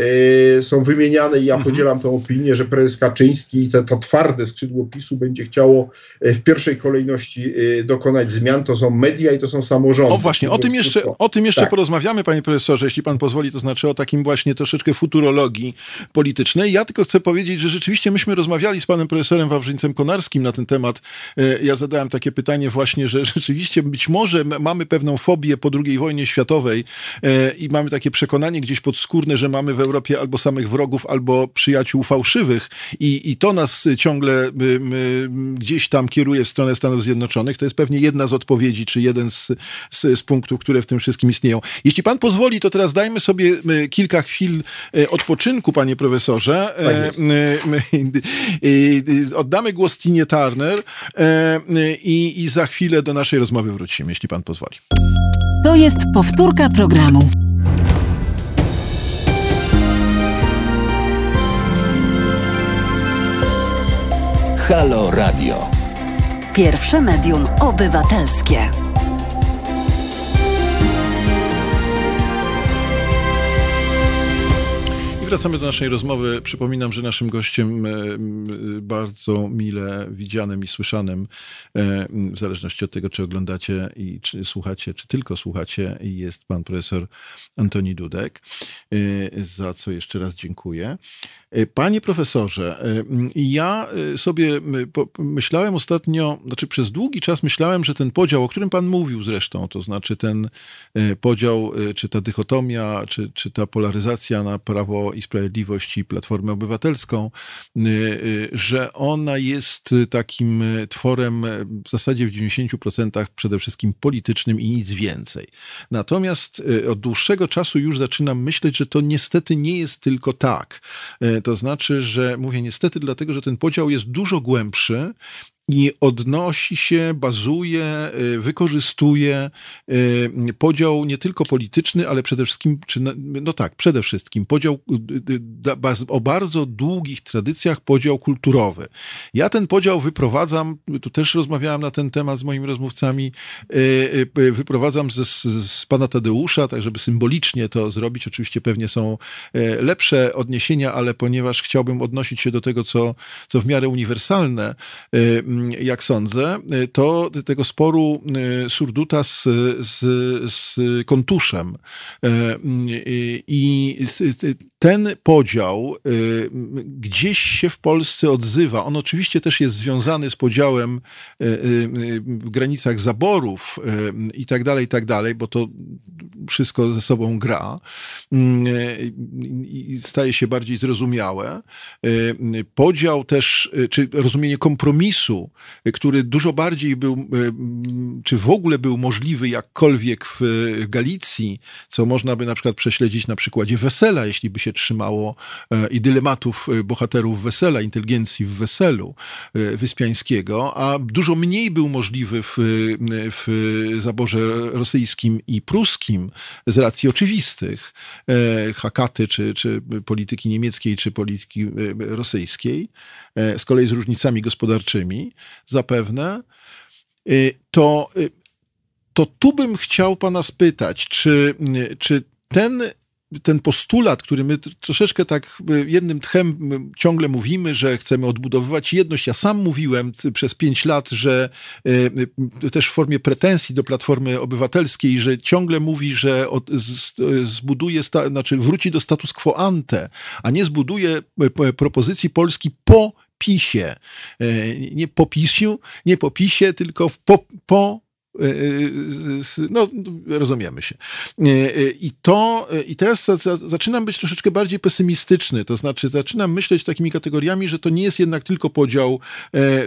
e, są wymieniane i ja mhm. podzielam tę opinię, że prezes Kaczyński i to, to twarde skrzydło PiSu będzie chciało e, w pierwszej kolejności e, dokonać zmian. To są media i to są samorządy. O właśnie, o tym jeszcze, o tym jeszcze tak. porozmawiamy, panie profesorze, jeśli pan pozwoli, to znaczy o takim właśnie troszeczkę futurologii politycznej. Ja tylko chcę powiedzieć, że rzeczywiście myśmy rozmawiali z panem profesorem Wawrzyńcem Konarskim na ten temat. Ja zadałem takie pytanie właśnie, że *laughs* rzeczywiście być może mamy pewną fobię po II wojnie światowej i mamy takie przekonanie, przekonanie gdzieś podskórne, że mamy w Europie albo samych wrogów, albo przyjaciół fałszywych i, i to nas ciągle y, y, gdzieś tam kieruje w stronę Stanów Zjednoczonych. To jest pewnie jedna z odpowiedzi, czy jeden z, z, z punktów, które w tym wszystkim istnieją. Jeśli pan pozwoli, to teraz dajmy sobie y, kilka chwil odpoczynku, panie profesorze. Tak Oddamy głos Tinie Turner i, i za chwilę do naszej rozmowy wrócimy, jeśli pan pozwoli. To jest powtórka programu. Halo Radio. Pierwsze medium obywatelskie. I wracamy do naszej rozmowy. Przypominam, że naszym gościem e, bardzo mile widzianym i słyszanym, e, w zależności od tego, czy oglądacie i czy słuchacie, czy tylko słuchacie, jest pan profesor Antoni Dudek, e, za co jeszcze raz dziękuję. Panie profesorze, ja sobie myślałem ostatnio, znaczy przez długi czas myślałem, że ten podział, o którym pan mówił zresztą, to znaczy ten podział, czy ta dychotomia, czy, czy ta polaryzacja na prawo i Sprawiedliwość i Platformę Obywatelską, że ona jest takim tworem w zasadzie w 90% przede wszystkim politycznym i nic więcej. Natomiast od dłuższego czasu już zaczynam myśleć, że to niestety nie jest tylko tak. To znaczy, że mówię niestety dlatego, że ten podział jest dużo głębszy i odnosi się, bazuje, y, wykorzystuje y, podział nie tylko polityczny, ale przede wszystkim, czy, no tak, przede wszystkim podział y, o bardzo długich tradycjach, podział kulturowy. Ja ten podział wyprowadzam, tu też rozmawiałem na ten temat z moimi rozmówcami, wyprowadzam z, z pana Tadeusza, tak żeby symbolicznie to zrobić. Oczywiście pewnie są lepsze odniesienia, ale ponieważ chciałbym odnosić się do tego, co, co w miarę uniwersalne, jak sądzę, to tego sporu y, Surduta z, z, z Kontuszem. Y, I ten podział gdzieś się w Polsce odzywa. On oczywiście też jest związany z podziałem w granicach zaborów i tak dalej, i tak dalej, bo to wszystko ze sobą gra mm, i staje się bardziej zrozumiałe. Podział też, czy rozumienie kompromisu, który dużo bardziej był, czy w ogóle był możliwy jakkolwiek w Galicji, co można by na przykład prześledzić na przykładzie Wesela, jeśli by się trzymało e, i dylematów e, bohaterów Wesela, inteligencji w Weselu e, Wyspiańskiego, a dużo mniej był możliwy w, w zaborze rosyjskim i pruskim z racji oczywistych Hakaty, czy, czy polityki niemieckiej, czy polityki rosyjskiej, z kolei z różnicami gospodarczymi zapewne, to to tu bym chciał pana spytać, czy, czy ten ten postulat, który my troszeczkę tak jednym tchem ciągle mówimy, że chcemy odbudowywać jedność. Ja sam mówiłem przez pięć lat, że e, też w formie pretensji do Platformy Obywatelskiej, że ciągle mówi, że zbuduje, znaczy wróci do status quo ante, a nie zbuduje propozycji Polski po PiSie. Nie po PiSiu, nie po PiSie, tylko po, po no, rozumiemy się. E, I to, i teraz zaczynam być troszeczkę bardziej pesymistyczny, to znaczy zaczynam myśleć takimi kategoriami, że to nie jest jednak tylko podział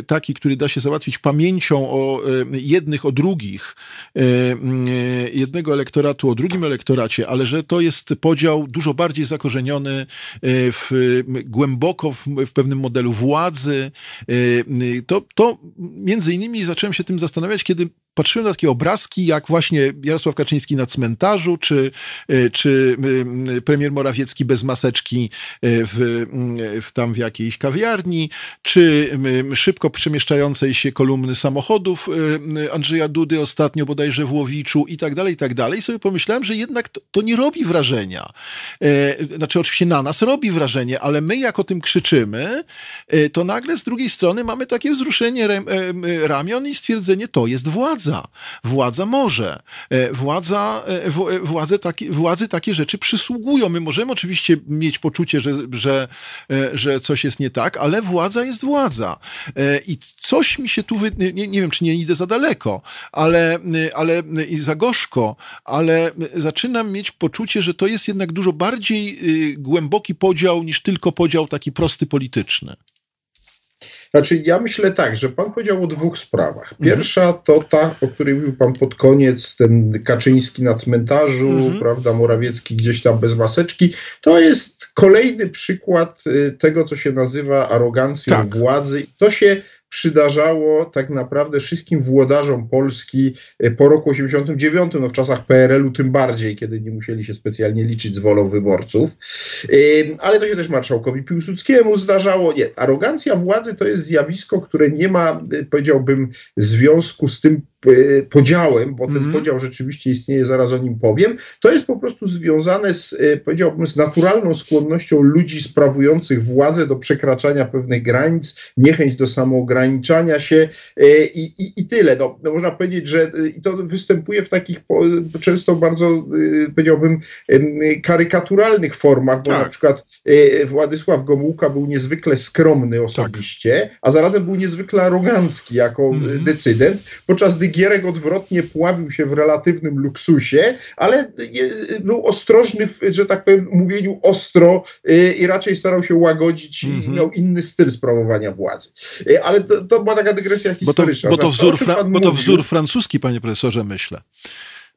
taki, który da się załatwić pamięcią o jednych, o drugich, jednego elektoratu o drugim elektoracie, ale że to jest podział dużo bardziej zakorzeniony w, głęboko w, w pewnym modelu władzy. To, to między innymi zacząłem się tym zastanawiać, kiedy patrzyłem na takie obrazki, jak właśnie Jarosław Kaczyński na cmentarzu, czy, e, czy premier Morawiecki bez maseczki e, w, w tam w jakiejś kawiarni, czy szybko przemieszczającej się kolumny samochodów e, Andrzeja Dudy ostatnio bodajże w Łowiczu i tak dalej, i tak dalej. I sobie pomyślałem, że jednak to, to nie robi wrażenia. Znaczy oczywiście na nas robi wrażenie, ale my jak o tym krzyczymy, to nagle z drugiej strony mamy takie wzruszenie ramion i stwierdzenie, to jest władza władza. Władza może. E, władza, e, e, władze, taki, władzy takie rzeczy przysługują. My możemy oczywiście mieć poczucie, że, że, że coś jest nie tak, ale władza jest władza. I coś mi się tu, wy... nie, nie wiem, czy nie idę za daleko, ale, ale i za gorzko, ale zaczynam mieć poczucie, że to jest jednak dużo bardziej głęboki podział niż tylko podział taki prosty polityczny. Znaczy, ja myślę tak, że pan powiedział o dwóch sprawach. Mhm. Pierwsza to ta, o której mówił pan pod koniec, ten Kaczyński na cmentarzu, mhm. prawda, Morawiecki gdzieś tam bez maseczki. To jest kolejny przykład y, tego, co się nazywa arogancją tak. władzy. To się przydarzało tak naprawdę wszystkim włodarzom Polski e, po roku 89, no w czasach PRL-u tym bardziej, kiedy nie musieli się specjalnie liczyć z wolą wyborców. Ale to się też marszałkowi Piłsudskiemu zdarzało. Nie, arogancja władzy to jest zjawisko, które nie ma, e, powiedziałbym, związku z tym podziałem, bo ten mm. podział rzeczywiście istnieje, zaraz o nim powiem. To jest po prostu związane z, powiedziałbym, z naturalną skłonnością ludzi sprawujących władzę do przekraczania pewnych granic, niechęć do samoograniczenia, ograniczania się e, i, i, i tyle. No, no, można powiedzieć, że e, to występuje w takich często bardzo, e, powiedziałbym, karykaturalnych formach, bo tak. na przykład Władysław Gomułka był niezwykle skromny osobiście, tak. a zarazem był niezwykle arogancki jako mhm. decydent, podczas gdy Gierek odwrotnie pławił się w relatywnym luksusie, ale był ostrożny w, że tak powiem, mówieniu ostro i raczej starał się łagodzić i mhm. miał inny styl sprawowania władzy. Ale to, to była taka dygresja historyczna. Bo to, bo to, wzór, bo to wzór francuski, panie profesorze, myślę.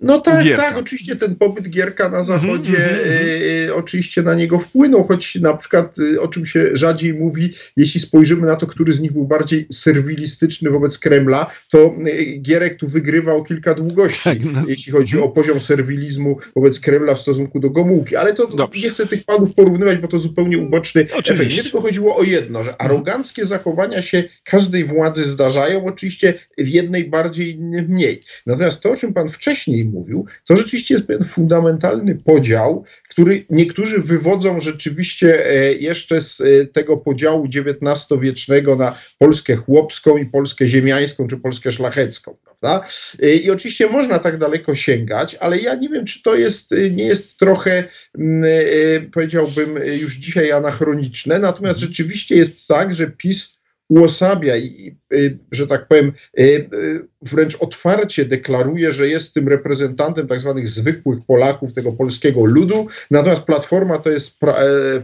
No tak, Gierka. tak, oczywiście ten pobyt Gierka na zachodzie mm -hmm. y, oczywiście na niego wpłynął, choć na przykład y, o czym się rzadziej mówi, jeśli spojrzymy na to, który z nich był bardziej serwilistyczny wobec Kremla, to y, Gierek tu wygrywał kilka długości, tak, no. jeśli chodzi o poziom serwilizmu wobec Kremla w stosunku do Gomułki, ale to Dobrze. nie chcę tych panów porównywać, bo to zupełnie uboczny oczywiście. efekt. Nie tylko chodziło o jedno, że aroganckie zachowania się każdej władzy zdarzają, oczywiście w jednej bardziej, innym mniej. Natomiast to, o czym pan wcześniej mówił, to rzeczywiście jest pewien fundamentalny podział, który niektórzy wywodzą rzeczywiście e, jeszcze z e, tego podziału XIX-wiecznego na Polskę chłopską i Polskę ziemiańską czy Polskę szlachecką. prawda? I oczywiście można tak daleko sięgać, ale ja nie wiem, czy to jest, nie jest trochę, mm, powiedziałbym, już dzisiaj anachroniczne, natomiast mhm. rzeczywiście jest tak, że PiS uosabia i, że tak powiem, wręcz otwarcie deklaruje, że jest tym reprezentantem tak zwanych zwykłych Polaków, tego polskiego ludu, natomiast Platforma to jest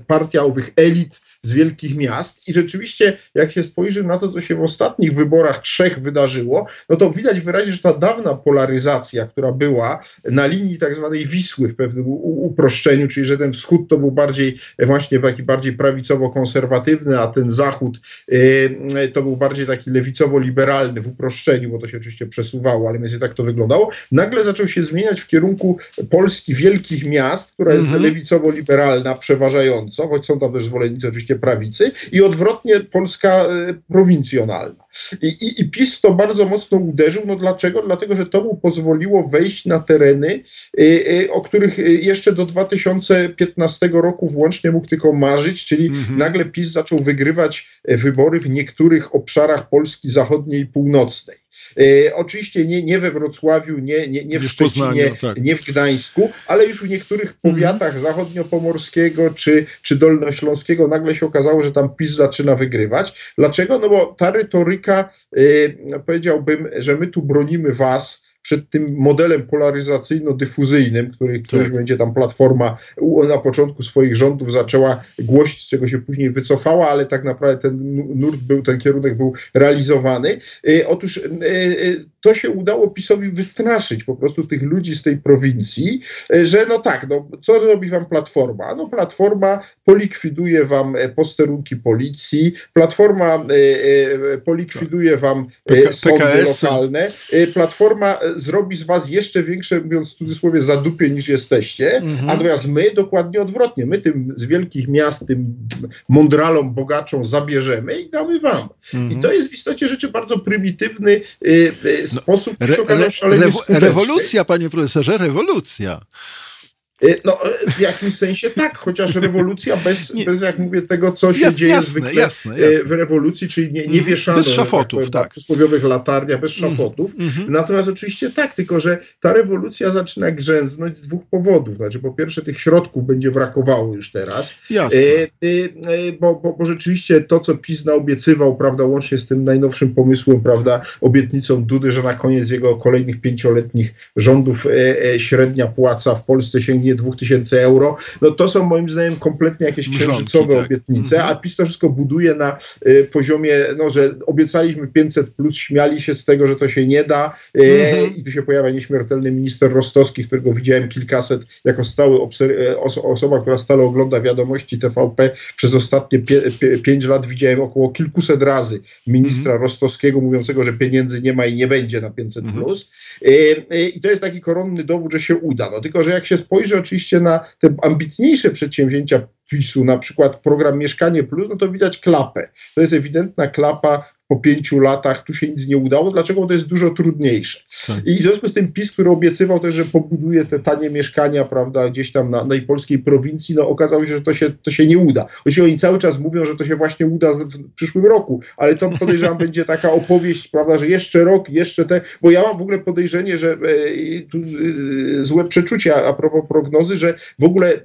partia owych elit z wielkich miast. I rzeczywiście jak się spojrzy na to, co się w ostatnich wyborach trzech wydarzyło, no to widać wyraźnie, że ta dawna polaryzacja, która była na linii tak zwanej Wisły w pewnym uproszczeniu, czyli że ten wschód to był bardziej właśnie taki bardziej prawicowo-konserwatywny, a ten zachód yy, to był bardziej taki lewicowo-liberalny w uproszczeniu, bo to się oczywiście przesuwało, ale mniej tak to wyglądało, nagle zaczął się zmieniać w kierunku Polski wielkich miast, która jest mm -hmm. lewicowo-liberalna przeważająco, choć są tam też zwolennicy oczywiście prawicy, i odwrotnie Polska e, prowincjonalna. I, i, I PiS to bardzo mocno uderzył. No dlaczego? Dlatego, że to mu pozwoliło wejść na tereny, y, y, o których jeszcze do 2015 roku włącznie mógł tylko marzyć, czyli mhm. nagle PiS zaczął wygrywać wybory w niektórych obszarach Polski zachodniej i północnej. E, oczywiście nie, nie we Wrocławiu, nie, nie, nie w Szczecinie, tak. nie w Gdańsku, ale już w niektórych mhm. powiatach mhm. zachodniopomorskiego czy, czy dolnośląskiego nagle się okazało, że tam PiS zaczyna wygrywać. Dlaczego? No bo ta retoryka, e, powiedziałbym, że my tu bronimy was, przed tym modelem polaryzacyjno-dyfuzyjnym, który, tak. będzie tam Platforma na początku swoich rządów zaczęła głosić, z czego się później wycofała, ale tak naprawdę ten nurt był, ten kierunek był realizowany. E, otóż e, e, to się udało PiSowi wystraszyć po prostu tych ludzi z tej prowincji, że no tak, no co robi wam Platforma? No Platforma polikwiduje wam posterunki policji, Platforma polikwiduje wam sądy lokalne, Platforma zrobi z was jeszcze większe, mówiąc w cudzysłowie, zadupie niż jesteście, mhm. natomiast my dokładnie odwrotnie. My tym z wielkich miast, tym mądralom, bogaczom zabierzemy i damy wam. Mhm. I to jest w istocie rzeczy bardzo prymitywny y, y, no, sposób, re, re, re, Rewolucja, panie profesorze, rewolucja. Y, no, w jakimś sensie tak, chociaż rewolucja bez, bez jak mówię, tego, co się dzieje jasne, zwykle jasne, jasne. w rewolucji, czyli nie, nie mhm. wieszano bez szafotów, tak, tak. przysłowiowych latarniach, bez mhm. szafotów. Mm-hmm. Natomiast oczywiście tak, tylko że ta rewolucja zaczyna grzęznąć z dwóch powodów. Znaczy, po pierwsze, tych środków będzie brakowało już teraz, jasne. E, e, bo, bo, bo rzeczywiście to, co PiS naobiecywał, prawda, łącznie z tym najnowszym pomysłem, prawda, obietnicą Dudy, że na koniec jego kolejnych pięcioletnich rządów e, średnia płaca w Polsce sięgnie nie 2000 euro, no to są moim zdaniem kompletnie jakieś księżycowe tak. obietnice, mhm. a PiS to wszystko buduje na y, poziomie, no, że obiecaliśmy 500 plus, śmiali się z tego, że to się nie da y, mhm. i tu się pojawia nieśmiertelny minister Rostowski, którego widziałem kilkaset jako stały y, oso osoba, która stale ogląda wiadomości TVP przez ostatnie 5 lat widziałem około kilkuset razy ministra mhm. Rostowskiego mówiącego, że pieniędzy nie ma i nie będzie na 500 mhm. plus y, y, i to jest taki koronny dowód, że się uda. No tylko, że jak się spojrzy oczywiście na te ambitniejsze przedsięwzięcia PiSu, na przykład program Mieszkanie Plus, no to widać klapę. To jest ewidentna klapa po pięciu latach tu się nic nie udało. Dlaczego? To jest dużo trudniejsze. Tak. I w związku z tym PiS, który obiecywał też, że pobuduje te tanie mieszkania, prawda, gdzieś tam na, na polskiej prowincji, no okazało się, że to się, to się nie uda. Oczywiście oni cały czas mówią, że to się właśnie uda w przyszłym roku, ale to podejrzewam *laughs* będzie taka opowieść, prawda, że jeszcze rok, jeszcze te, bo ja mam w ogóle podejrzenie, że e, tu, e, złe przeczucia a propos prognozy, że w ogóle e,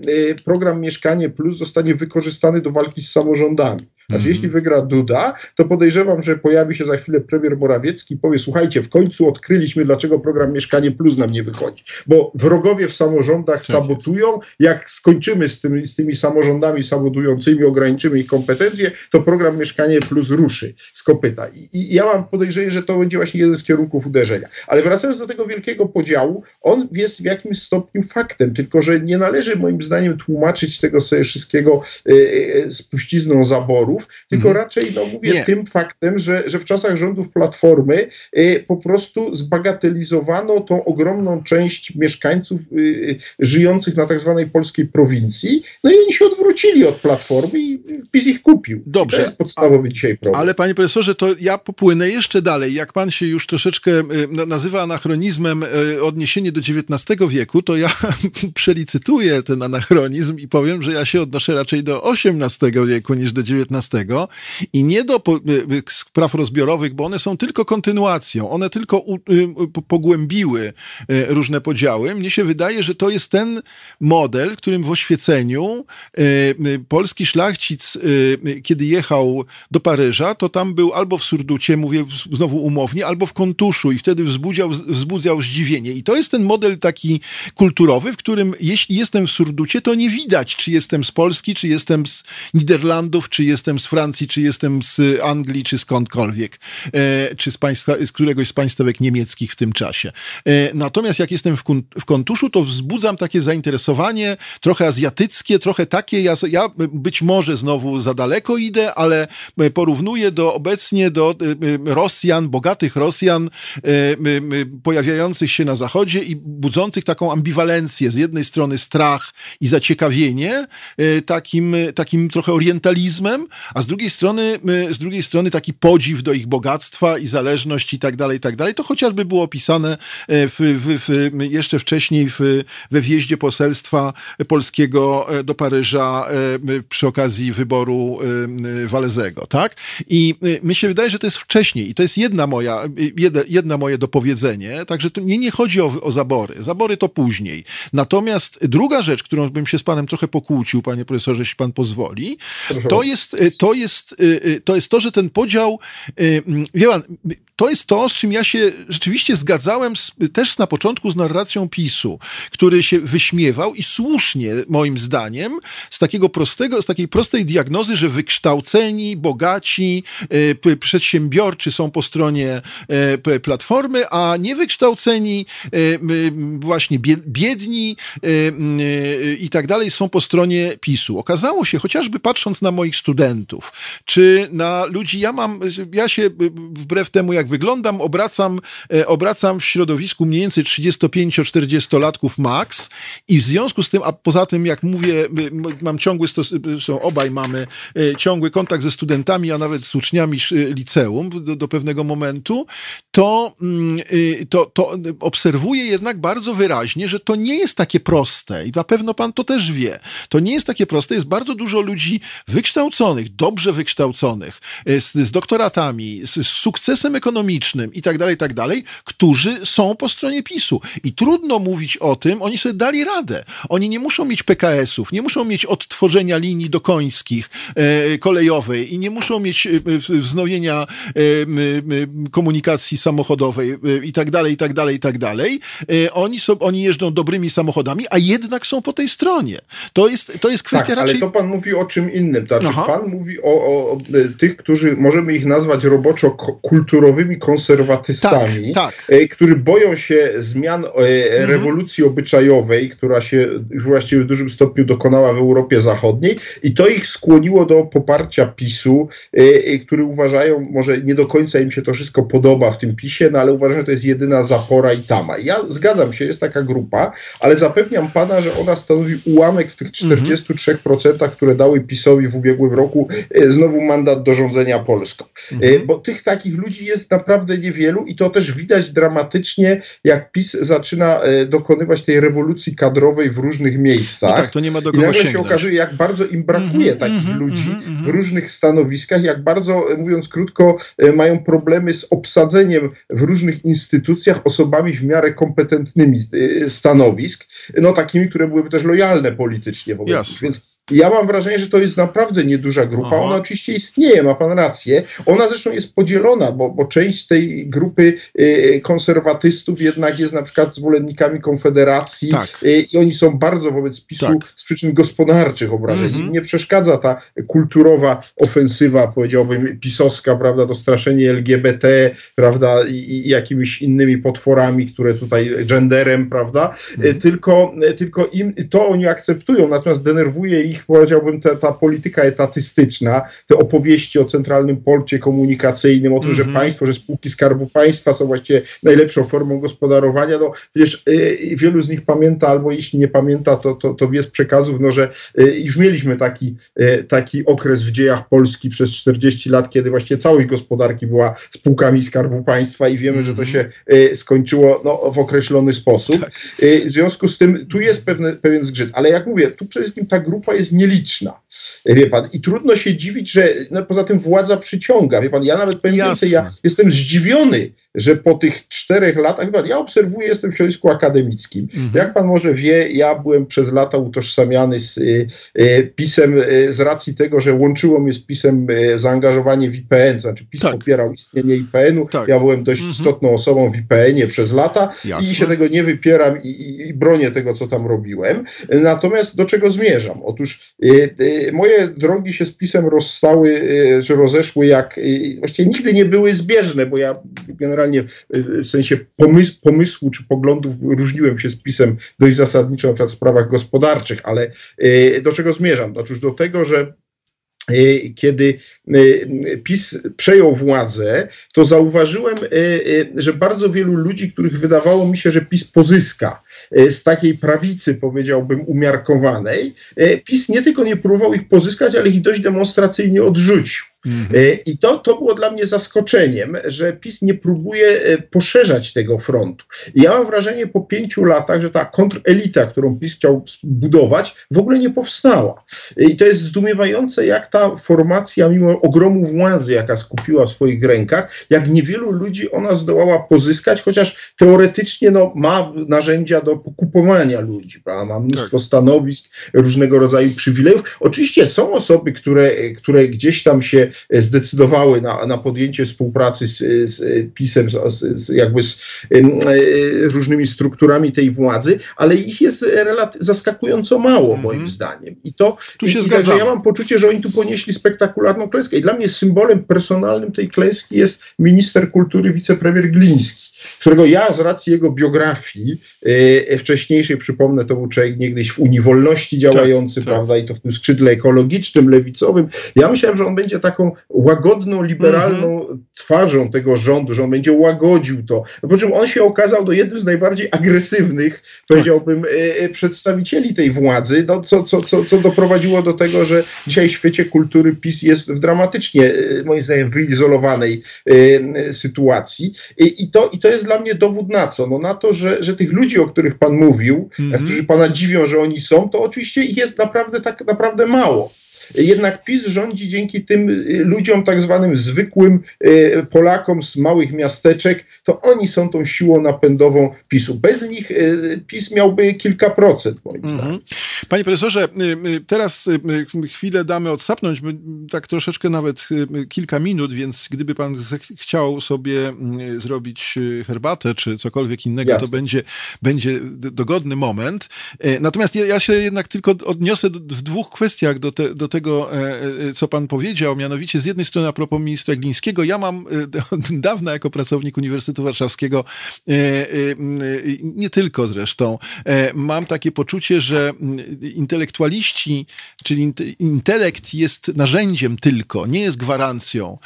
program Mieszkanie Plus zostanie wykorzystany do walki z samorządami. Znaczy, jeśli wygra Duda, to podejrzewam, że pojawi się za chwilę premier Morawiecki i powie: Słuchajcie, w końcu odkryliśmy, dlaczego program Mieszkanie Plus nam nie wychodzi. Bo wrogowie w samorządach tak sabotują. Jak skończymy z tymi, z tymi samorządami sabotującymi, ograniczymy ich kompetencje, to program Mieszkanie Plus ruszy z kopyta. I, I, ja mam podejrzenie, że to będzie właśnie jeden z kierunków uderzenia. Ale wracając do tego wielkiego podziału, on jest w jakimś stopniu faktem, tylko że nie należy moim zdaniem tłumaczyć tego sobie wszystkiego y, y, spuścizną zaborów tylko mhm. raczej no, mówię Nie. tym faktem, że, że w czasach rządów Platformy y, po prostu zbagatelizowano tą ogromną część mieszkańców y, y, żyjących na tak zwanej polskiej prowincji, no i oni się odwrócili od Platformy i PiS ich kupił. Dobrze. to jest podstawowy A, dzisiaj problem. Ale panie profesorze, to ja popłynę jeszcze dalej. Jak pan się już troszeczkę y, nazywa anachronizmem y, odniesienie do XIX wieku, to ja *laughs* przelicytuję ten anachronizm i powiem, że ja się odnoszę raczej do XVIII wieku niż do XIX I nie do spraw rozbiorowych, bo one są tylko kontynuacją, one tylko pogłębiły różne podziały. Mnie się wydaje, że to jest ten model, w którym w oświeceniu polski szlachcic, kiedy jechał do Paryża, to tam był albo w surducie, mówię znowu umownie, albo w kontuszu i wtedy wzbudzał, wzbudzał zdziwienie. I to jest ten model taki kulturowy, w którym jeśli jestem w surducie, to nie widać, czy jestem z Polski, czy jestem z Niderlandów, czy jestem z Francji, czy jestem z Anglii, czy skądkolwiek, e, czy z, państwa, z któregoś z państwek niemieckich w tym czasie. E, natomiast jak jestem w, w kontuszu, to wzbudzam takie zainteresowanie, trochę azjatyckie, trochę takie, ja, ja być może znowu za daleko idę, ale porównuję do obecnie do e, Rosjan, bogatych Rosjan, pojawiających się na Zachodzie i budzących taką ambiwalencję. Z jednej strony strach i zaciekawienie e, takim, takim trochę orientalizmem, a z drugiej strony, z drugiej strony taki podziw do ich bogactwa i zależność i tak dalej, i tak dalej. To chociażby było opisane e, w, w, w, jeszcze wcześniej w, we wjeździe poselstwa polskiego e, do Paryża przy okazji wyboru Walezego, tak? I mi się wydaje, że to jest wcześniej i to jest jedna moja, jedna, jedna moje dopowiedzenie, także to nie, nie chodzi o, o zabory. Zabory to później. Natomiast druga rzecz, którą bym się z panem trochę pokłócił, panie profesorze, jeśli pan pozwoli, to jest, to jest, to jest to, że ten podział, wie pan, to jest to, z czym ja się rzeczywiście zgadzałem z, też na początku z narracją PiSu, który się wyśmiewał i słusznie, moim zdaniem, z takiego prostego, z takiej prostej diagnozy, że wykształceni, bogaci, przedsiębiorczy są po stronie Platformy, a niewykształceni, właśnie biedni i tak dalej są po stronie PiSu. Okazało się, chociażby patrząc na moich studentów, czy na ludzi, ja mam, ja się wbrew temu, jak wyglądam, obracam, e, obracam w środowisku mniej więcej 35-40-latków max i w związku z tym, a poza tym, jak mówię, mam ciągły, są obaj mamy ciągły kontakt ze studentami, a nawet z uczniami liceum do, do pewnego momentu, to, mm, y, to, to obserwuję jednak bardzo wyraźnie, że to nie jest takie proste i na pewno pan to też wie. To nie jest takie proste. Jest bardzo dużo ludzi wykształconych, dobrze wykształconych, e, z, z doktoratami, z, z sukcesem ekonomicznym i tak dalej, tak dalej, którzy są po stronie PiSu. I trudno mówić o tym, oni sobie dali radę. Oni nie muszą mieć PKS-ów, nie muszą mieć odtworzenia linii dokońskich e, kolejowej i nie muszą mieć e, wznowienia e, komunikacji samochodowej i tak dalej, i tak dalej, i tak dalej. Oni, są, oni jeżdżą dobrymi samochodami, a jednak są po tej stronie. To jest, to jest kwestia tak, raczej... ale to pan mówi o czym innym. To znaczy, pan mówi o, o, o, tych, którzy możemy ich nazwać roboczo kulturowymi konserwatystami, tak, tak. którzy boją się zmian mhm. rewolucji obyczajowej, która się już właściwie w dużym stopniu dokonała w Europie Zachodniej i to ich skłoniło do poparcia PiSu, który uważają, może nie do końca im się to wszystko podoba w tym PiSie, no ale uważam, że to jest jedyna zapora i tama. Ja zgadzam się, jest taka grupa, ale zapewniam pana, że ona stanowi ułamek w tych 43%, które dały PiSowi w ubiegłym roku e, znowu mandat do rządzenia Polską. E, mhm. Bo tych takich ludzi jest naprawdę niewielu i to też widać dramatycznie, jak PiS zaczyna e, dokonywać tej rewolucji kadrowej w różnych miejscach. No tak, to nie ma do I nagle się okazuje, jak bardzo im brakuje -hmm, takich -hmm, ludzi -hmm. w różnych stanowiskach, jak bardzo, mówiąc krótko, mają problemy z obsadzeniem w różnych instytucjach osobami w miarę kompetentnymi stanowisk, no takimi, które byłyby też lojalne politycznie wobec nich. Więc ja mam wrażenie, że to jest naprawdę nieduża grupa. Aha. Ona oczywiście istnieje, ma pan rację. Ona zresztą jest podzielona, bo, bo część tej grupy y, konserwatystów jednak jest na przykład zwolennikami Konfederacji tak. y, i oni są bardzo wobec PiSu tak. z przyczyn gospodarczych obrażeni. Mhm. Nie przeszkadza ta kulturowa ofensywa, powiedziałbym, pisowska, prawda, to straszenie LGBT, prawda, i, i jakimiś innymi potworami, które tutaj genderem, prawda, mhm. tylko, tylko im to oni akceptują, natomiast denerwuje ich powiedziałbym, ta, ta polityka etatystyczna, te opowieści o centralnym porcie komunikacyjnym, o tym, mm -hmm. że mhm. państwo, że spółki Skarbu Państwa są właściwie najlepszą formą gospodarowania, no przecież y, wielu z nich pamięta, albo jeśli nie pamięta, to, to, to wie z przekazów, no, że y, już mieliśmy taki, y, taki okres w dziejach Polski przez 40 lat, kiedy właściwie całość gospodarki była spółkami Skarbu Państwa i wiemy, mm -hmm. że to mhm. się y, skończyło no, w określony sposób. Tak. Y, w związku z tym tu jest pewne, pewien zgrzyt, ale jak mówię, tu przede wszystkim ta grupa jest jest nieliczna. Wie pan, i trudno się dziwić, że no, poza tym władza przyciąga. Wie pan, ja nawet powiem Jasne. więcej, ja jestem zdziwiony, że po tych czterech latach, chyba ja obserwuję, jestem w środowisku akademickim. Mhm. Jak pan może wie, ja byłem przez lata utożsamiany z y, y, pisem y, z racji tego, że łączyło mnie z pisem y, zaangażowanie w IPN, znaczy PiS tak. popierał istnienie IPN-u. Tak. Ja byłem dość mhm. istotną osobą w IPN-ie przez lata Jasne. i się tego nie wypieram i, i, i, bronię tego, co tam robiłem. Natomiast do czego zmierzam? Otóż y, y, moje drogi się z pisem rozstały, czy rozeszły jak, właściwie nigdy nie były zbieżne, bo ja generalnie generalnie w sensie pomysł, pomysłu czy poglądów różniłem się z pisem dość zasadniczo na przykład w sprawach gospodarczych, ale e, do czego zmierzam? Otóż do tego, że e, kiedy e, PiS przejął władzę, to zauważyłem, że bardzo wielu ludzi, których wydawało mi się, że PiS pozyska z takiej prawicy, powiedziałbym, umiarkowanej, PiS nie tylko nie próbował ich pozyskać, ale ich dość demonstracyjnie odrzucił. Mhm. E, I to, to było dla mnie zaskoczeniem, że PiS nie próbuje e, poszerzać tego frontu. I ja mam wrażenie po pięciu latach, że ta kontrelita, którą PiS chciał budować, w ogóle nie powstała. E, I to jest zdumiewające, jak ta formacja, mimo ogromu władzy, jaka skupiła w swoich rękach, jak niewielu ludzi ona zdołała pozyskać, chociaż teoretycznie no, ma narzędzia do pokupowania ludzi, prawda? ma mnóstwo tak. stanowisk, różnego rodzaju przywilejów. Oczywiście są osoby, które, które gdzieś tam się zdecydowały na, na podjęcie współpracy z, z PiSem, z, z, jakby z e, różnymi strukturami tej władzy, ale ich jest zaskakująco mało, mm -hmm. moim zdaniem. I to tu się i, ja mam poczucie, że oni tu ponieśli spektakularną klęskę. I dla mnie symbolem personalnym tej klęski jest minister kultury, wicepremier Gliński którego ja z racji jego biografii e, wcześniejszej, przypomnę, to był człowiek niegdyś w Unii Wolności działający, tak, tak. prawda, i to w tym skrzydle ekologicznym, lewicowym. Ja myślałem, że on będzie taką łagodną, liberalną mm -hmm. twarzą tego rządu, że on będzie łagodził to. No, po czym on się okazał do jednym z najbardziej agresywnych, powiedziałbym, e, przedstawicieli tej władzy, no, co, co, co, co doprowadziło do tego, że dzisiaj w świecie kultury PiS jest w dramatycznie, moim zdaniem, wyizolowanej sytuacji. I, i, to, i to jest dla mnie dowód na co? No na to, że, że tych ludzi, o których pan mówił, mm -hmm. którzy pana dziwią, że oni są, to oczywiście jest naprawdę tak naprawdę mało. Jednak PiS rządzi dzięki tym y, ludziom, tak zwanym zwykłym y, Polakom z małych miasteczek, to oni są tą siłą napędową PiSu. Bez nich y, PiS miałby kilka procent, moim mhm. Panie profesorze, teraz chwilę damy odsapnąć, tak troszeczkę nawet kilka minut, więc gdyby pan chciał sobie zrobić herbatę czy cokolwiek innego, Jasne. to będzie, będzie dogodny moment. Natomiast ja się jednak tylko odniosę w dwóch kwestiach do, te, do tego, e, e, co pan powiedział, mianowicie z jednej strony a propos ministra Glińskiego, ja mam e, *laughs* od dawna jako pracownik Uniwersytetu Warszawskiego, nie tylko zresztą, mam takie poczucie, że intelektualiści, czyli intelekt jest narzędziem tylko, nie jest gwarancją,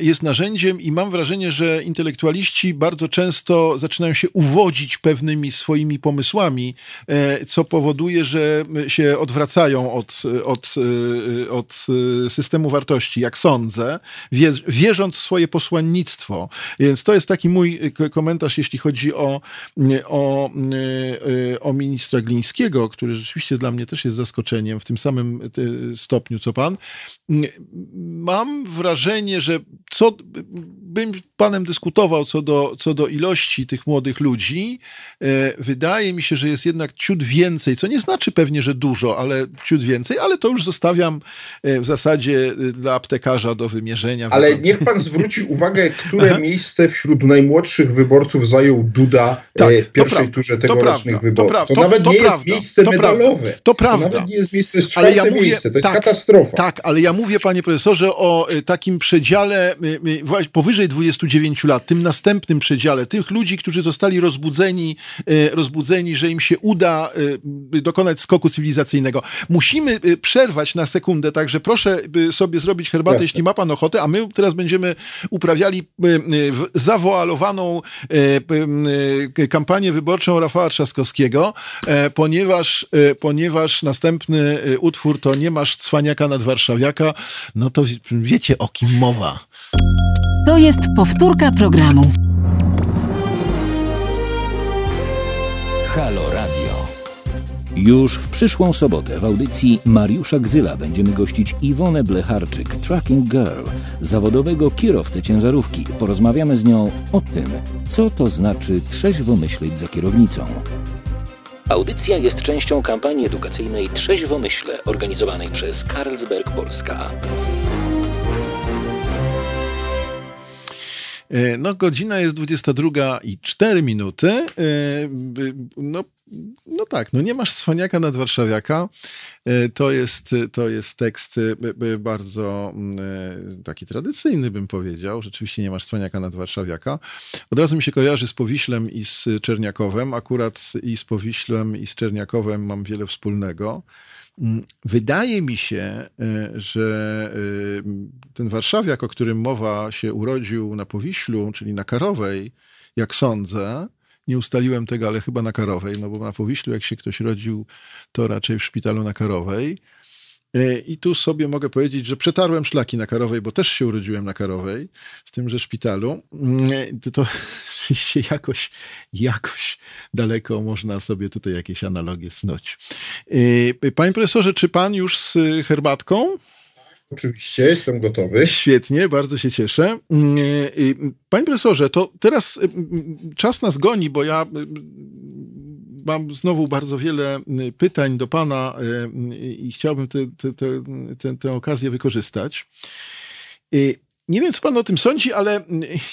jest narzędziem i mam wrażenie, że intelektualiści bardzo często zaczynają się uwodzić pewnymi swoimi pomysłami, co powoduje, że się odwracają od, od od y, systemu wartości, jak sądzę, wierząc w swoje posłannictwo. Więc to jest taki mój y, komentarz, jeśli chodzi o, o, o ministra Glińskiego, który rzeczywiście dla mnie też jest zaskoczeniem w tym samym stopniu, co pan. Mam wrażenie, że co bym panem dyskutował co do, co do ilości tych młodych ludzi, wydaje mi się, że jest jednak ciut więcej, co nie znaczy pewnie, że dużo, ale ciut więcej, ale to już zostawiam E, w zasadzie e, dla aptekarza do wymierzenia. Ale niech pan zwróci *laughs* uwagę, które miejsce wśród najmłodszych wyborców zajął Duda e, tak, w pierwszej turze tegorocznych wyborów. To, to, nawet nie jest miejsce medalowe. To prawda. To nawet nie jest miejsce, to jest ale ja mówię, miejsce. To jest tak, katastrofa. Tak, ale ja mówię, panie profesorze, o takim przedziale powyżej 29 lat, tym następnym przedziale, tych ludzi, którzy zostali rozbudzeni, rozbudzeni, że im się uda dokonać skoku cywilizacyjnego. Musimy przerwać na sekundę sekundę, także proszę sobie zrobić herbatę, Jasne. jeśli ma pan ochotę, a my teraz będziemy uprawiali y, y, zawoalowaną y, kampanię wyborczą Rafała Trzaskowskiego, e, ponieważ, ponieważ następny utwór to Nie masz cwaniaka nad warszawiaka, no to wiecie o kim mowa. To jest powtórka programu. Halo. Już w przyszłą sobotę w audycji Mariusza Gzyla będziemy gościć Iwonę Blecharczyk, Tracking Girl, zawodowego kierowcę ciężarówki. Porozmawiamy z nią o tym, co to znaczy trzeźwo myśleć za kierownicą. Audycja jest częścią kampanii edukacyjnej Trzeźwo Myślę, organizowanej przez Carlsberg Polska. E, no, godzina jest 22 i 4 minuty. E, no, no tak, no nie masz cwaniaka nad warszawiaka. E, to jest, to jest tekst bardzo taki tradycyjny, bym powiedział. Rzeczywiście nie masz cwaniaka nad warszawiaka. Od razu mi się kojarzy z Powiślem i z Czerniakowem. Akurat i z Powiślem i z Czerniakowem mam wiele wspólnego. Mm, wydaje mi się, e, że e, ten warszawiak, o którym mowa, się urodził na Powiślu, czyli na Karowej, jak sądzę. Nie ustaliłem tego, ale chyba na Karowej, no bo na Powiślu, jak się ktoś rodził, to raczej w szpitalu na Karowej. E, I tu sobie mogę powiedzieć, że przetarłem szlaki na Karowej, bo też się urodziłem na Karowej, w tymże szpitalu. Mm, to *laughs* oczywiście jakoś, jakoś daleko można sobie tutaj jakieś analogie snuć. E, panie profesorze, czy pan już z herbatką? Oczywiście, jestem gotowy. Świetnie, bardzo się cieszę. Mm, e, panie profesorze, to teraz czas nas goni, bo ja mam znowu bardzo wiele pytań do Pana i chciałbym tę okazję wykorzystać. Nie wiem, co Pan o tym sądzi, ale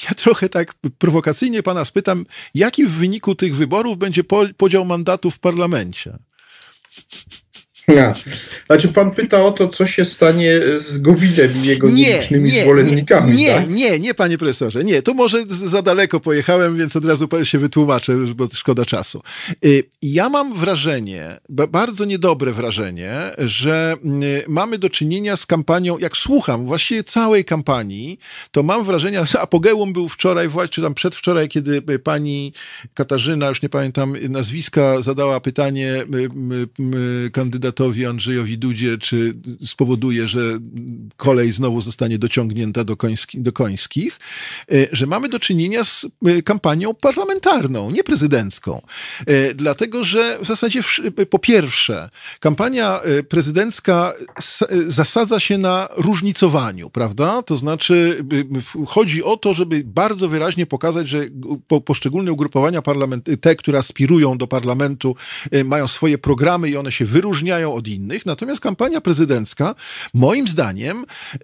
ja trochę tak prowokacyjnie Pana spytam, jaki w wyniku tych wyborów będzie podział mandatów w parlamencie? Ja. Znaczy pan pyta o to, co się stanie z Gowinem i jego nie, nielicznymi nie, zwolennikami, Nie, tak? nie, nie, panie profesorze, nie. Tu może za daleko pojechałem, więc od razu się wytłumaczę, bo szkoda czasu. Y, ja mam wrażenie, bardzo niedobre wrażenie, że y, mamy do czynienia z kampanią, jak słucham właściwie całej kampanii, to mam wrażenie, że apogeum był wczoraj, czy tam przedwczoraj, kiedy pani Katarzyna, już nie pamiętam nazwiska, zadała pytanie kandydatowi kandydatowi Andrzejowi Dudzie, czy spowoduje, że kolej znowu zostanie dociągnięta do, koński, do końskich, e, że mamy do czynienia z e, kampanią parlamentarną, nie prezydencką. E, dlatego, że w zasadzie po pierwsze, kampania prezydencka zasadza się na różnicowaniu, prawda? To znaczy chodzi o to, żeby bardzo wyraźnie pokazać, że poszczególne ugrupowania te, które aspirują do parlamentu, mają swoje programy i one się wyróżniają od innych, natomiast kampania prezydencka, moim zdaniem, e,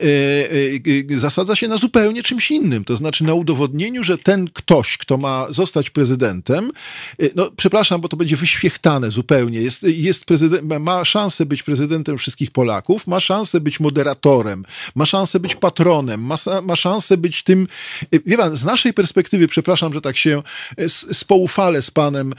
e, zasadza się na zupełnie czymś innym. To znaczy na udowodnieniu, że ten ktoś, kto ma zostać prezydentem, e, no przepraszam, bo to będzie wyświechtane zupełnie, jest, jest prezydent, ma szansę być prezydentem wszystkich Polaków, ma szansę być moderatorem, ma szansę być patronem, ma, ma szansę być tym, wie pan, z naszej perspektywy, przepraszam, że tak się spoufalę z panem,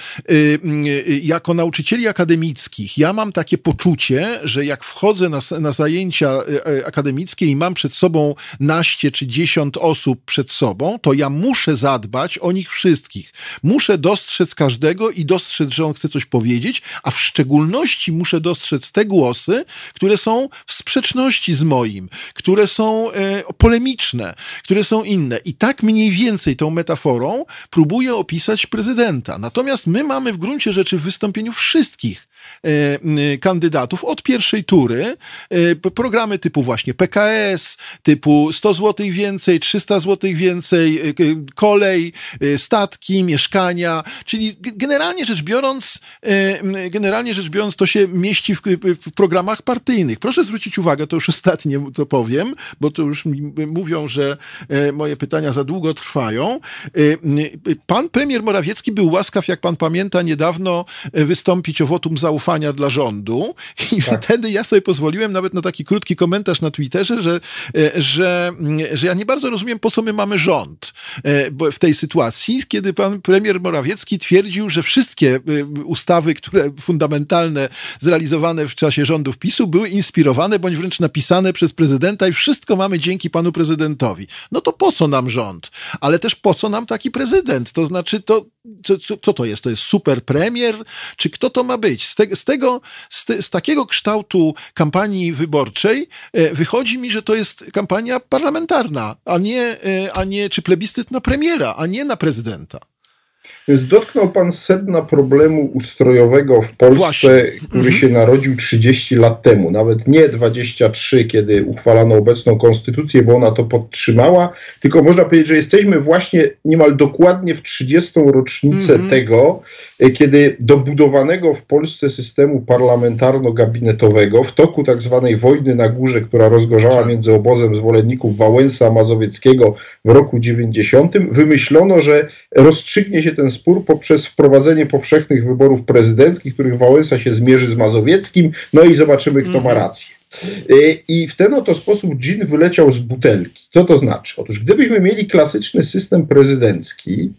jako nauczycieli akademickich, ja mam takie poczucie, poczucie, że jak wchodzę na, na zajęcia e, e, akademickie i mam przed sobą naście czy dziesiąt osób przed sobą, to ja muszę zadbać o nich wszystkich. Muszę dostrzec każdego i dostrzec, że on chce coś powiedzieć, a w szczególności muszę dostrzec te głosy, które są w sprzeczności z moim, które są e, polemiczne, które są inne. I tak mniej więcej tą metaforą próbuję opisać prezydenta. Natomiast my mamy w gruncie rzeczy w wystąpieniu wszystkich kandydatów od pierwszej tury e, programy typu właśnie PKS, typu 100 zł więcej, 300 zł więcej, e, kolej, e, statki, mieszkania, czyli generalnie rzecz biorąc, generalnie rzecz biorąc to się mieści w, w programach partyjnych. Proszę zwrócić uwagę, to już *laughs* ostatnie to powiem, bo to już mówią, że moje pytania za długo trwają. Pan premier Morawiecki był łaskaw, jak pan pamięta, niedawno wystąpić o wotum zaufania dla rządu i tak. wtedy ja sobie pozwoliłem nawet na taki krótki komentarz na Twitterze, że, e, że, że ja nie bardzo rozumiem, po co my mamy rząd e, w tej sytuacji, kiedy pan premier Morawiecki twierdził, że wszystkie e, ustawy, które fundamentalne zrealizowane w czasie rządów PiSu były inspirowane bądź wręcz napisane przez prezydenta i wszystko mamy dzięki panu prezydentowi. No to po co nam rząd? Ale też po co nam taki prezydent? To znaczy, to, co, co to jest? To jest super premier? Czy kto to ma być? Z, z tego, z, te, z takiego kształtu kampanii wyborczej e, wychodzi mi, że to jest kampania parlamentarna, a nie, e, a nie czy plebiscyt na premiera, a nie na prezydenta. Więc dotknął pan sedna problemu ustrojowego w Polsce, Właśnie. który mhm. się narodził 30 lat temu, nawet nie 23, kiedy uchwalano obecną konstytucję, bo ona to podtrzymała, tylko można powiedzieć, że jesteśmy właśnie niemal dokładnie w 30. rocznicę mhm. tego, e, kiedy do budowanego w Polsce systemu parlamentarno-gabinetowego w toku tak zwanej wojny na górze, która rozgorzała tak. między obozem zwolenników Wałęsa Mazowieckiego w roku 90, wymyślono, że rozstrzygnie się ten spór poprzez wprowadzenie powszechnych wyborów prezydenckich, których Wałęsa się zmierzy z Mazowieckim, no i zobaczymy, kto ma mhm. rację. Y, I w ten oto sposób dżin wyleciał z butelki. Co to znaczy? Otóż gdybyśmy mieli klasyczny system prezydencki,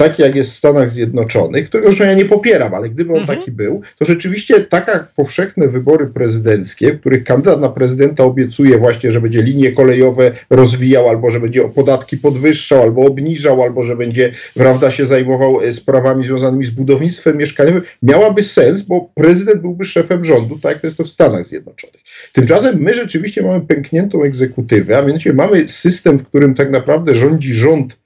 taki jak jest w Stanach Zjednoczonych, którego ja nie popieram, ale gdyby on mhm. taki był, to rzeczywiście taka powszechne wybory prezydenckie, w których kandydat na prezydenta obiecuje właśnie, że będzie linie kolejowe rozwijał, albo że będzie podatki podwyższał, albo obniżał, albo że będzie, prawda, się zajmował e, sprawami związanymi z budownictwem mieszkaniowym, miałaby sens, bo prezydent byłby szefem rządu, tak jak to jest to w Stanach Zjednoczonych. Tymczasem my rzeczywiście mamy pękniętą egzekutywę, a mianowicie mamy system, w którym tak naprawdę rządzi rząd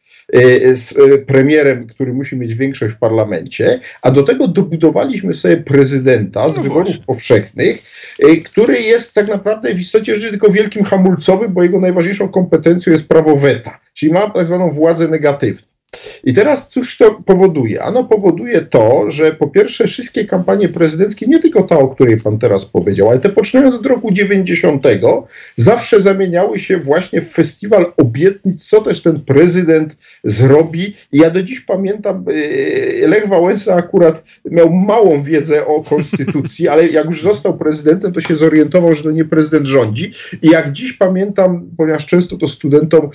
z e, premierem, który musi mieć większość w parlamencie, a do tego dobudowaliśmy sobie prezydenta z no wyborów właśnie. powszechnych, e, który jest tak naprawdę w istocie rzeczy tylko wielkim hamulcowym, bo jego najważniejszą kompetencją jest prawo weta, czyli ma tak zwaną władzę negatywną. I teraz cóż to powoduje? Ano powoduje to, że po pierwsze wszystkie kampanie prezydenckie, nie tylko ta, o której pan teraz powiedział, ale te poczynając od roku 90, zawsze zamieniały się właśnie w festiwal obietnic, co też ten prezydent zrobi. I ja do dziś pamiętam, e, Lech Wałęsa akurat miał małą wiedzę o konstytucji, ale jak już został prezydentem, to się zorientował, że to nie prezydent rządzi. I jak dziś pamiętam, ponieważ często to studentom,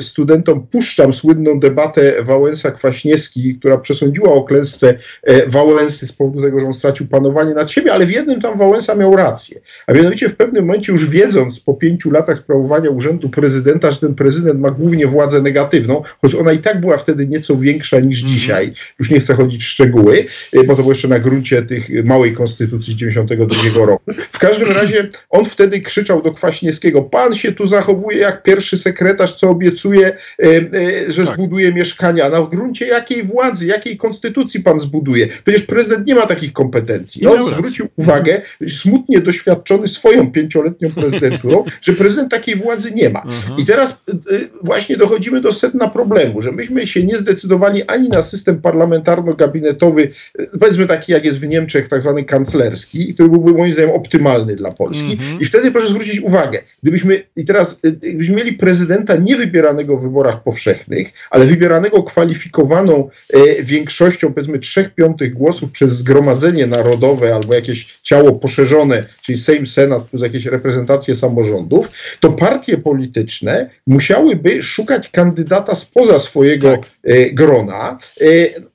studentom puszczam słynną debatę, debatę Wałęsa-Kwaśniewski, która przesądziła o klęsce e, Wałęsy z powodu tego, że on stracił panowanie nad siebie, ale w jednym tam Wałęsa miał rację. A mianowicie w pewnym momencie już wiedząc po pięciu latach sprawowania urzędu prezydenta, że ten prezydent ma głównie władzę negatywną, choć ona i tak była wtedy nieco większa niż mm -hmm. dzisiaj, już nie chcę chodzić w szczegóły, e, bo to było jeszcze na gruncie tych małej konstytucji z 92 roku. W każdym razie on wtedy krzyczał do Kwaśniewskiego, pan się tu zachowuje jak pierwszy sekretarz, co obiecuje, e, że tak. zbuduje mieszkania, na gruncie jakiej władzy, jakiej konstytucji pan zbuduje? Przecież prezydent nie ma takich kompetencji. On zwrócił uwagę, smutnie doświadczony swoją pięcioletnią prezydenturą, *laughs* że prezydent takiej władzy nie ma. I teraz y, y, właśnie dochodzimy do sedna problemu, że myśmy się nie zdecydowali ani na system parlamentarno-gabinetowy, y, powiedzmy taki jak jest w Niemczech, tak zwany kanclerski, który byłby moim zdaniem optymalny dla Polski. Mhm. I wtedy proszę zwrócić uwagę, gdybyśmy i teraz gdybyśmy mieli prezydenta nie wybieranego w wyborach powszechnych, ale wybieranego kwalifikowaną e, większością, powiedzmy, trzech piątych głosów przez Zgromadzenie Narodowe albo jakieś ciało poszerzone, czyli Sejm, Senat plus jakieś reprezentacje samorządów, to partie polityczne musiałyby szukać kandydata spoza swojego tak. e, grona.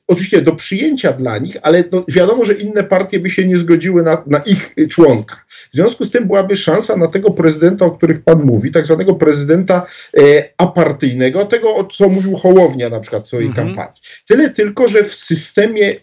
Oczywiście do przyjęcia dla nich, ale no wiadomo, że inne partie by się nie zgodziły na, na, ich członka. W związku z tym byłaby szansa na tego prezydenta, o których pan mówi, tak zwanego prezydenta e, apartyjnego, tego, o co mówił Hołownia na przykład w swojej mhm. kampanii. Tyle tylko, że w systemie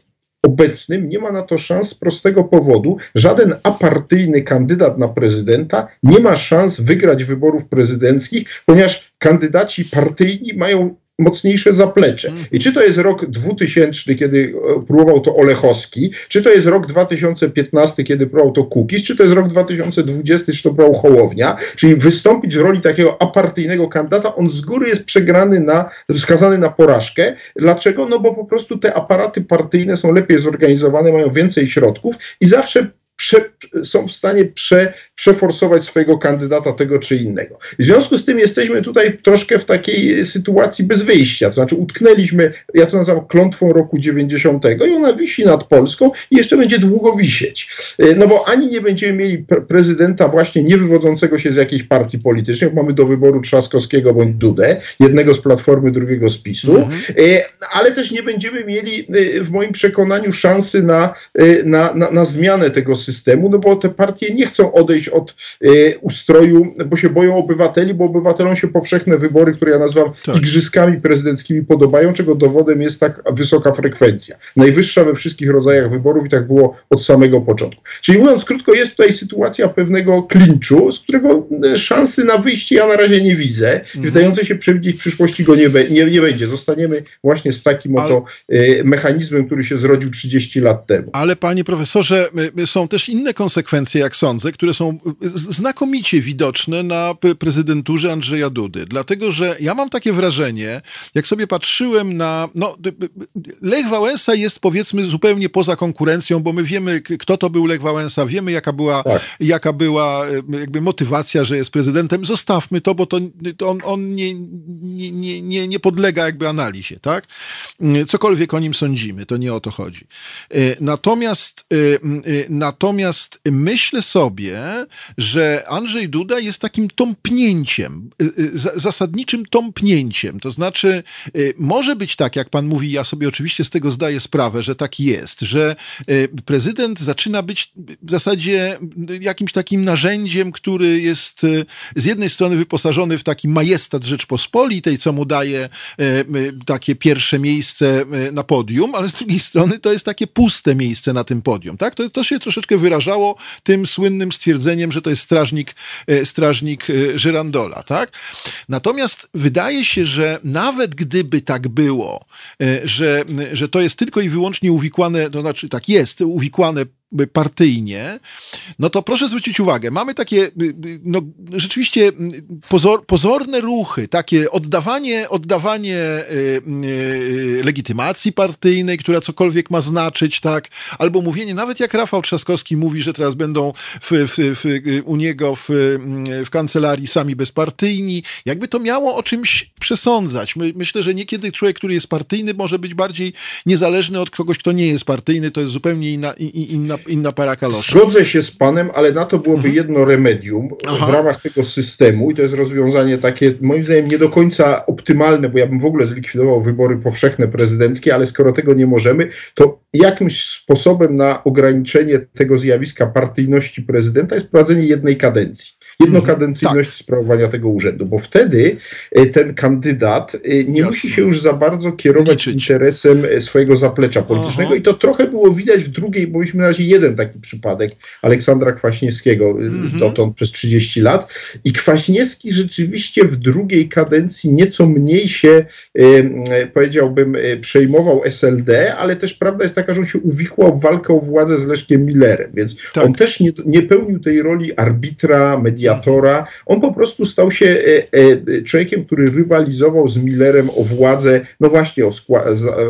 obecnym nie ma na to szans z prostego powodu. Żaden apartyjny kandydat na prezydenta nie ma szans wygrać wyborów prezydenckich, ponieważ kandydaci partyjni mają mocniejsze zaplecze. Mhm. I czy to jest rok 2000, kiedy e, próbował to Olechowski, czy to jest rok 2015, kiedy próbował to Kukiz, czy to jest rok 2020, czy to próbował Hołownia, czyli wystąpić w roli takiego apartyjnego kandydata, on z góry jest przegrany na, skazany na porażkę. Dlaczego? No bo po prostu te aparaty partyjne są lepiej zorganizowane, mają więcej środków i zawsze prze, są w stanie prze, przeforsować swojego kandydata tego czy innego. W związku z tym jesteśmy tutaj troszkę w takiej sytuacji bez wyjścia, to znaczy utknęliśmy, ja to nazywam klątwą roku 90 i ona wisi nad Polską i jeszcze będzie długo wisieć. E, no bo ani nie będziemy mieli pre prezydenta właśnie nie wywodzącego się z jakiejś partii politycznej, mamy do wyboru Trzaskowskiego bądź Dudę, jednego z Platformy, drugiego z PiSu, mhm. E, ale też nie będziemy mieli e, w moim przekonaniu szansy na, na, na, na zmianę tego systemu systemu, no bo te partie nie chcą odejść od e, ustroju, bo się boją obywateli, bo obywatelom się powszechne wybory, które ja nazywam tak. igrzyskami prezydenckimi podobają, czego dowodem jest tak wysoka frekwencja. Najwyższa we wszystkich rodzajach wyborów i tak było od samego początku. Czyli mówiąc krótko, jest tutaj sytuacja pewnego klinczu, z którego e, szansy na wyjście ja na razie nie widzę. Mhm. Wydające się przewidzieć w przyszłości go nie, nie, nie będzie. Zostaniemy właśnie z takim oto e, mechanizmem, który się zrodził 30 lat temu. Ale panie profesorze, są też inne konsekwencje, jak sądzę, które są znakomicie widoczne na prezydenturze Andrzeja Dudy. Dlatego, że ja mam takie wrażenie, jak sobie patrzyłem na. No, Lech Wałęsa jest powiedzmy zupełnie poza konkurencją, bo my wiemy, kto to był Lech Wałęsa, wiemy, jaka była, tak. jaka była jakby motywacja, że jest prezydentem. Zostawmy to, bo to, to on, on nie, nie, nie, nie podlega jakby analizie, tak? Cokolwiek o nim sądzimy, to nie o to chodzi. E, natomiast, e, e, natomiast myślę sobie, że Andrzej Duda jest takim tąpnięciem, zasadniczym tąpnięciem. To znaczy, może być tak, jak pan mówi, ja sobie oczywiście z tego zdaję sprawę, że tak jest, że prezydent zaczyna być w zasadzie jakimś takim narzędziem, który jest z jednej strony wyposażony w taki majestat Rzeczpospolitej, co mu daje takie pierwsze miejsce na podium, ale z drugiej strony to jest takie puste miejsce na tym podium. Tak? To, to się troszeczkę wyrażało tym słynnym stwierdzeniem, że to jest strażnik, e, strażnik e, Żyrandola. Tak? Natomiast wydaje się, że nawet gdyby tak było, e, że, że to jest tylko i wyłącznie uwikłane, to znaczy tak jest, uwikłane partyjnie, no to proszę zwrócić uwagę, mamy takie y, y, no, rzeczywiście pozor, pozorne ruchy, takie oddawanie, oddawanie y, y, legitymacji partyjnej, która cokolwiek ma znaczyć, tak, albo mówienie, nawet jak Rafał Trzaskowski mówi, że teraz będą w, w, w, u niego w, w kancelarii sami bezpartyjni, jakby to miało o czymś przesądzać. My, myślę, że niekiedy człowiek, który jest partyjny, może być bardziej niezależny od kogoś, kto nie jest partyjny, to jest zupełnie inna, inna inna, para kaloszy. Zgodzę się z panem, ale na to byłoby mhm. jedno remedium Aha. w ramach tego systemu i to jest rozwiązanie takie, moim zdaniem, nie do końca optymalne, bo ja bym w ogóle zlikwidował wybory powszechne prezydenckie, ale skoro tego nie możemy, to jakimś sposobem na ograniczenie tego zjawiska partyjności prezydenta jest prowadzenie jednej kadencji. Jednokadencyjność tak. sprawowania tego urzędu, bo wtedy e, ten kandydat e, nie Jasne. musi się już za bardzo kierować Liczyć. interesem e, swojego zaplecza politycznego Aha. i to trochę było widać w drugiej, bo mieliśmy na razie jeden taki przypadek Aleksandra Kwaśniewskiego mhm. dotąd przez 30 lat i Kwaśniewski rzeczywiście w drugiej kadencji nieco mniej się powiedziałbym przejmował SLD, ale też prawda jest taka, że on się uwikłał w walkę o władzę z Leszkiem Millerem, więc tak. on też nie, nie pełnił tej roli arbitra, mediatora. On po prostu stał się e, e, człowiekiem, który rywalizował z Millerem o władzę, no właśnie o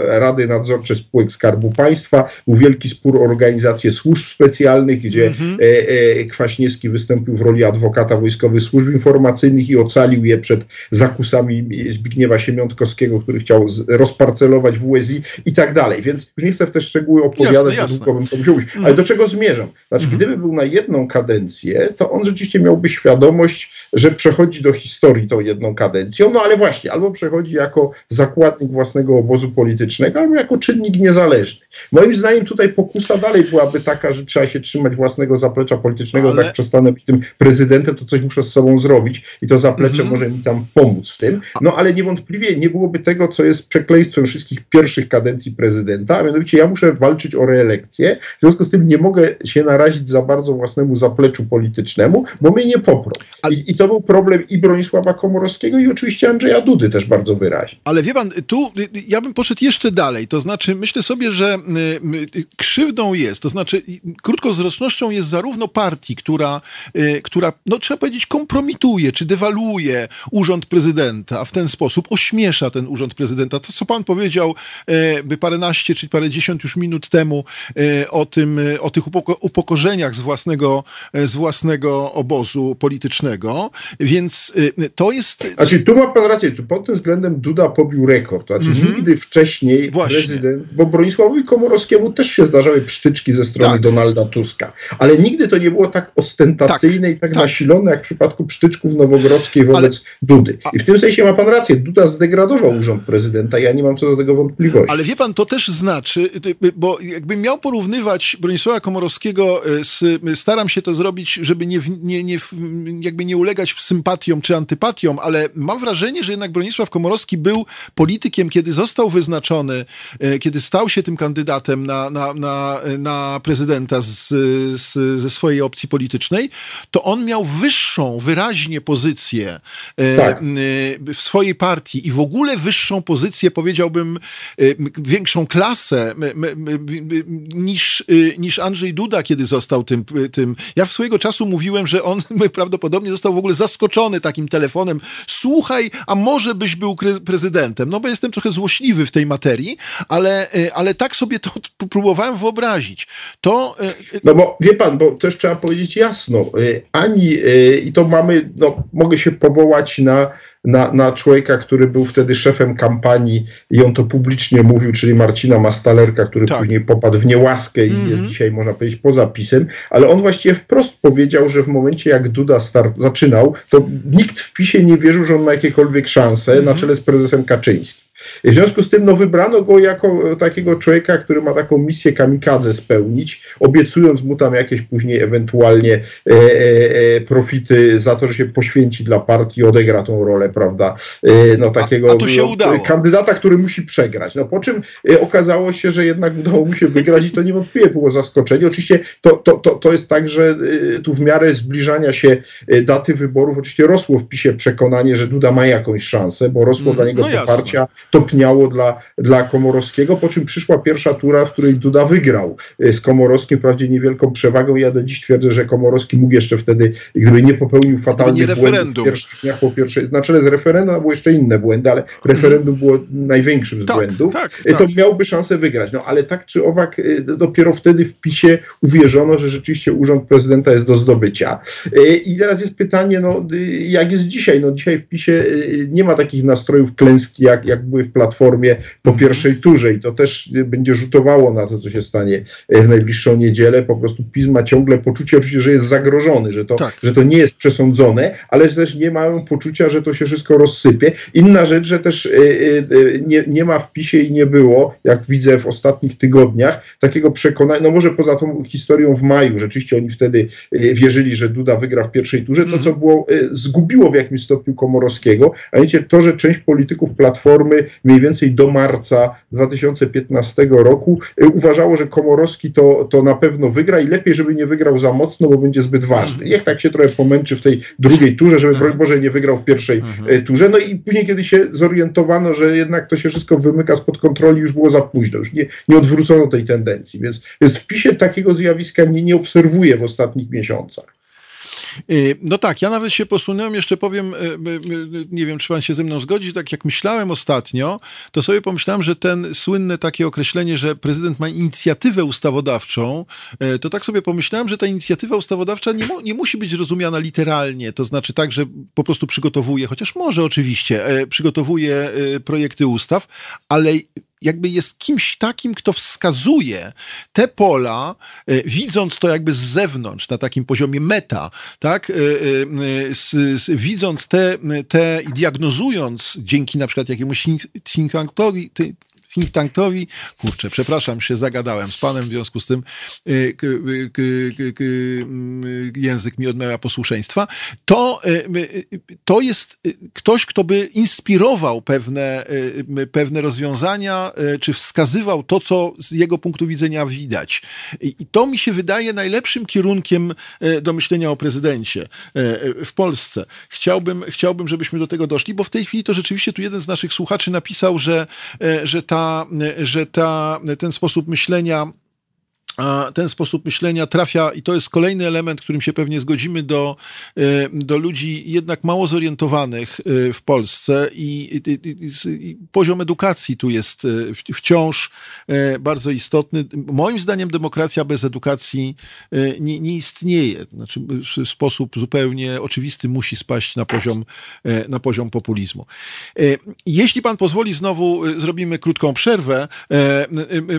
Rady Nadzorcze Spółek Skarbu Państwa. Był wielki spór o organizację służb specjalnych, gdzie mhm. E, Kwaśniewski wystąpił w roli adwokata wojskowych służb informacyjnych i ocalił je przed zakusami Zbigniewa Siemiątkowskiego, który chciał rozparcelować WSI i tak dalej. Więc już nie chcę w te szczegóły opowiadać, jasne, jasne. to musiał być. Ale do czego zmierzam? Znaczy, mhm. gdyby był na jedną kadencję, to on rzeczywiście miałby świadomość, że przechodzi do historii tą jedną kadencją, no ale właśnie, albo przechodzi jako zakładnik własnego obozu politycznego, albo jako czynnik niezależny. Moim zdaniem tutaj pokusa dalej byłaby taka, że trzeba się trzymać własnego zaplecza politycznego, ale... tak przestanę być tym prezydentem, to coś muszę z sobą zrobić i to zaplecze mhm. może mi tam pomóc w tym. No ale niewątpliwie nie byłoby tego, co jest przekleństwem wszystkich pierwszych kadencji prezydenta, a mianowicie ja muszę walczyć o reelekcję, w związku z tym nie mogę się narazić za bardzo własnemu zapleczu politycznemu, bo mnie nie poprą. I, I, to był problem i Bronisława Komorowskiego i oczywiście Andrzeja Dudy też bardzo wyraźnie. Ale wie pan, tu ja bym poszedł jeszcze dalej, to znaczy myślę sobie, że y, y, krzywdą jest, to znaczy krótkowzrocznością jest zarówno partii, która, y, która no trzeba powiedzieć kompromituje, czy dewaluuje urząd prezydenta, a w ten sposób ośmiesza ten urząd prezydenta. To, co pan powiedział by paręnaście czy parędziesiąt już minut temu o tym, o tych upokorzeniach z własnego, z własnego obozu, politycznego, więc to jest... Znaczy, tu ma pan rację, pod tym względem Duda pobił rekord. Znaczy, mm -hmm. nigdy wcześniej Właśnie. prezydent, bo Bronisławowi Komorowskiemu też się zdarzały psztyczki ze strony tak. Donalda Tuska, ale nigdy to nie było tak ostentacyjne tak, i tak, tak, nasilone, jak w przypadku psztyczków nowogrodzkiej wobec ale, Dudy. I w tym sensie ma pan rację, Duda zdegradował urząd prezydenta, ja nie mam co do tego wątpliwości. Ale wie pan, to też znaczy, bo jakbym miał porównywać Bronisława Komorowskiego z, staram się to zrobić, żeby nie, nie, nie, jakby nie ulegać sympatiom czy antypatiom, ale mam wrażenie, że jednak Bronisław Komorowski był politykiem, kiedy został wyznaczony, e, kiedy stał się tym kandydatem na, na, na, na prezydenta z, z, ze swojej opcji politycznej, to on miał wyższą wyraźnie pozycję e, tak. w swojej partii i w ogóle wyższą pozycję, powiedziałbym, e, większą klasę niż, niż Andrzej Duda, kiedy został tym, tym. Ja w swojego czasu mówiłem, że on *laughs* prawdopodobnie został w ogóle zaskoczony takim telefonem. Słuchaj, a może byś był prezydentem? No bo jestem trochę złośliwy w tej materii, ale, ale tak sobie to próbowałem wyobrazić. To... No bo wie pan, bo też trzeba powiedzieć jasno, ani i to mamy, no mogę się powołać na na, na człowieka, który był wtedy szefem kampanii i on to publicznie mówił, czyli Marcina Mastalerka, który tak. później popadł w niełaskę i mm -hmm. jest mhm. dzisiaj, można powiedzieć, poza pisem, ale on właściwie wprost powiedział, że w momencie jak Duda start zaczynał, to nikt w PiSie nie wierzył, że on ma jakiekolwiek szanse mm -hmm. na czele z prezesem Kaczyńskim. W związku z tym no, wybrano go jako takiego człowieka, który ma taką misję kamikadze spełnić, obiecując mu tam jakieś później ewentualnie e, e, e profity za to, że się poświęci dla partii, odegra tą rolę, prawda, e, no takiego no, kandydata, który musi przegrać. No po czym e, okazało się, że jednak udało mu się wygrać i to niewątpliwie było zaskoczenie. Oczywiście to, to, to, to jest tak, że e, tu w miarę zbliżania się daty wyborów oczywiście rosło w PiSie przekonanie, że Duda ma jakąś szansę, bo rosło mm, dla niego no poparcia topniało dla, dla Komorowskiego, po czym przyszła pierwsza tura, w której Duda wygrał e, z Komorowskim, wprawdzie niewielką przewagą. Ja do dziś twierdzę, że Komorowski mógł jeszcze wtedy, gdyby nie popełnił fatalnych błędów w pierwszych dniach po pierwszej, na czele z referendum były jeszcze inne błędy, ale referendum było największym z tak, błędów, tak, e, tak. to miałby szansę wygrać. No ale tak czy owak, e, dopiero wtedy w PiSie uwierzono, że rzeczywiście urząd prezydenta jest do zdobycia. I teraz jest pytanie, no, jak jest dzisiaj? No dzisiaj w PiSie nie ma takich nastrojów klęski, jak, jak były w Platformie po mhm. pierwszej turze i to też będzie rzutowało na to, co się stanie e, w najbliższą niedzielę. Po prostu PiS ma ciągle poczucie oczywiście, że jest zagrożony, że to, tak. że to nie jest przesądzone, ale też nie mają poczucia, że to się wszystko rozsypie. Inna rzecz, że też e, e, nie, nie ma w PiSie i nie było, jak widzę w ostatnich tygodniach, takiego przekonania, no może poza tą historią w maju, rzeczywiście oni wtedy wierzyli, że Duda wygra w pierwszej turze, to co mhm. było, zgubiło w jakimś stopniu Komorowskiego, a wiecie, to, że część polityków Platformy mniej więcej do marca 2015 roku y, uważało, że Komorowski to, to na pewno wygra i lepiej, żeby nie wygrał za mocno, bo będzie zbyt ważny. Niech tak się trochę pomęczy w tej drugiej turze, żeby broń Boże nie wygrał w pierwszej mhm. y, turze. No i później, kiedy się zorientowano, że jednak to się wszystko wymyka spod kontroli, już było za późno, już nie, nie odwrócono tej tendencji. Więc, więc w PiSie takiego zjawiska nie, nie obserwuję w ostatnich miesiącach. Y, no tak, ja nawet się posunąłem, jeszcze powiem, y, y, nie wiem, czy pan się ze mną zgodzi, tak jak myślałem ostatnio, to sobie pomyślałem, że ten słynne takie określenie, że prezydent ma inicjatywę ustawodawczą, to tak sobie pomyślałem, że ta inicjatywa ustawodawcza nie, mu, nie musi być rozumiana literalnie, to znaczy tak, że po prostu przygotowuje, chociaż może oczywiście, przygotowuje projekty ustaw, ale jakby jest kimś takim, kto wskazuje te pola, e, widząc to jakby z zewnątrz, na takim poziomie meta, tak? E, e, widząc te, te i diagnozując dzięki na przykład jakiemuś think tankowi, think tankowi, kurczę, przepraszam, się zagadałem z panem, w związku z tym y, mm, język mi odmawia posłuszeństwa, to, y, y, to jest ktoś, kto by inspirował pewne, pewne rozwiązania, czy wskazywał to, co z jego punktu widzenia widać. I to mi się wydaje najlepszym kierunkiem do myślenia o prezydencie w Polsce. Chciałbym, chciałbym, żebyśmy do tego doszli, bo w tej chwili to rzeczywiście tu jeden z naszych słuchaczy napisał, że, że ta że ta, ten sposób myślenia ten sposób myślenia trafia, i to jest kolejny element, którym się pewnie zgodzimy, do, e, do ludzi jednak mało zorientowanych e, w Polsce i, i, i, poziom edukacji tu jest e, wciąż bardzo istotny. Moim zdaniem demokracja bez edukacji nie, nie istnieje. Znaczy, w sposób zupełnie oczywisty musi spaść na poziom, na poziom populizmu. Jeśli pan pozwoli, znowu zrobimy krótką przerwę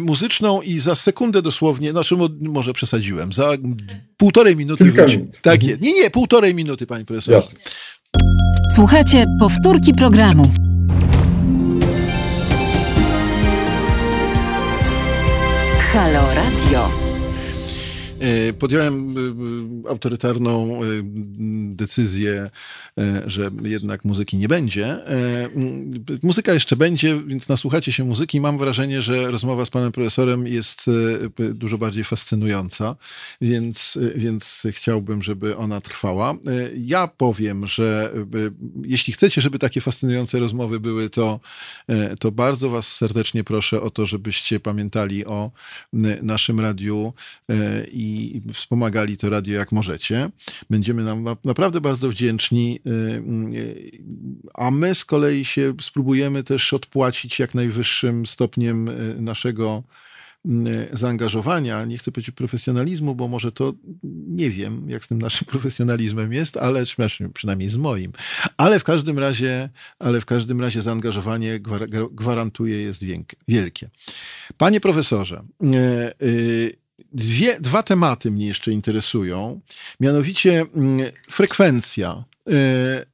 muzyczną i za sekundę dosłownie nie, znaczy może przesadziłem. Za półtorej minuty wróci. Tak jest. Nie, nie, półtorej minuty, pani profesor. Jasne. Słuchajcie, powtórki programu. Halo Radio. E, podjąłem e, e, autorytarną decyzję, że jednak muzyki nie będzie. Muzyka jeszcze będzie, więc nasłuchacie się muzyki. Mam wrażenie, że rozmowa z panem profesorem jest dużo bardziej fascynująca, więc, więc chciałbym, żeby ona trwała. Ja powiem, że jeśli chcecie, żeby takie fascynujące rozmowy były, to, to bardzo was serdecznie proszę o to, żebyście pamiętali o naszym radiu i wspomagali to radio jak możecie. Będziemy nam naprawdę bardzo wdzięczni, y, y, a my z kolei się spróbujemy też odpłacić jak najwyższym stopniem y, naszego zaangażowania, nie chcę powiedzieć profesjonalizmu, bo może to nie wiem, jak z tym naszym *laughs* profesjonalizmem jest, ale przynajmniej z moim. Ale w każdym razie, ale w każdym razie zaangażowanie gwarantuje jest wielkie. Panie profesorze, Dwie, dwa tematy mnie jeszcze interesują, mianowicie mm, frekwencja. E,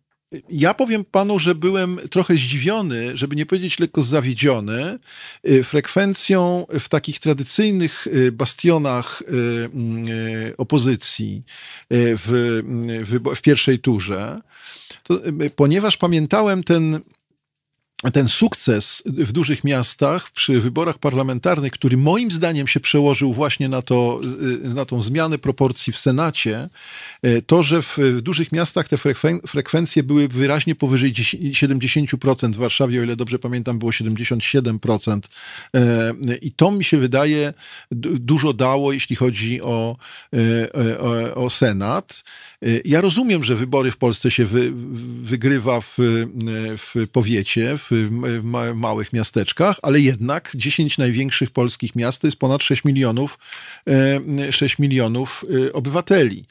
ja powiem panu, że byłem trochę zdziwiony, żeby nie powiedzieć lekko zawiedziony, e, frekwencją w takich tradycyjnych e, bastionach mm, opozycji w, w, w pierwszej turze. To, ponieważ pamiętałem ten ten sukces w dużych miastach przy wyborach parlamentarnych, który moim zdaniem się przełożył właśnie na, to, na tą zmianę proporcji w Senacie, e, to, że w, dużych miastach te frekwencje były wyraźnie powyżej 70%, w Warszawie, o ile dobrze pamiętam, było 77%. E, I to mi się wydaje dużo dało, jeśli chodzi o, e, o, o Senat. Ja rozumiem, że wybory w Polsce się wy, wygrywa w, w powiecie, w w małych miasteczkach, ale jednak 10 największych polskich miast to jest ponad 6 milionów, 6 e, milionów e, obywateli.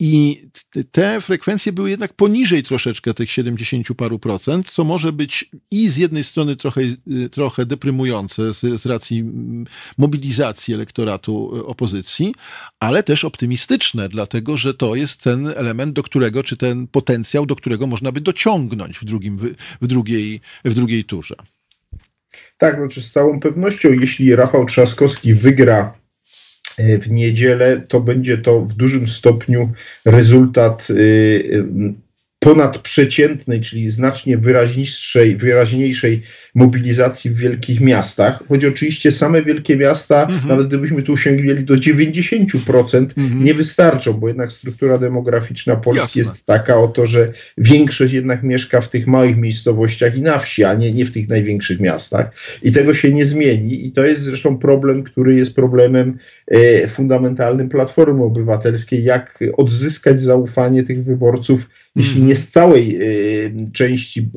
I te frekwencje były jednak poniżej troszeczkę tych 70 paru procent, co może być i z jednej strony trochę, trochę deprymujące z, z racji mobilizacji elektoratu opozycji, ale też optymistyczne, dlatego że to jest ten element, do którego, czy ten potencjał, do którego można by dociągnąć w, drugim, w, drugiej, w drugiej turze. Tak, znaczy z całą pewnością, jeśli Rafał Trzaskowski wygra w niedzielę, to będzie to w dużym stopniu rezultat y, y, ponadprzeciętnej, czyli znacznie wyraźniejszej, wyraźniejszej mobilizacji w wielkich miastach. Choć oczywiście same wielkie miasta, mhm. nawet gdybyśmy tu sięgnęli do 90%, mhm. nie wystarczą, bo jednak struktura demograficzna Polski Jasne. jest taka oto, że większość jednak mieszka w tych małych miejscowościach i na wsi, a nie, nie w tych największych miastach. I tego się nie zmieni. I to jest zresztą problem, który jest problemem e, fundamentalnym Platformy Obywatelskiej, jak odzyskać zaufanie tych wyborców jeśli nie z całej y, części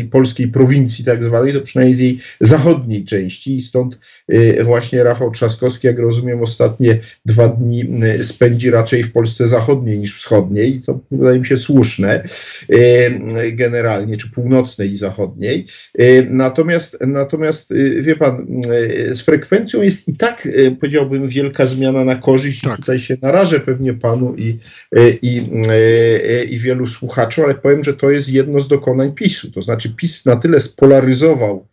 y, polskiej prowincji tak zwanej, to przynajmniej z jej zachodniej części i stąd y, właśnie Rafał Trzaskowski, jak rozumiem, ostatnie dwa dni y, spędzi raczej w Polsce zachodniej niż wschodniej i to wydaje mi się słuszne y, generalnie, czy północnej i zachodniej. Y, natomiast, natomiast wie pan, z frekwencją jest i tak, powiedziałbym, wielka zmiana na korzyść. Tak. Tutaj się narażę pewnie panu i, i, i wielu słuchaczom słuchaczom, ale powiem, że to jest jedno z dokonań PiSu. To znaczy PiS na tyle spolaryzował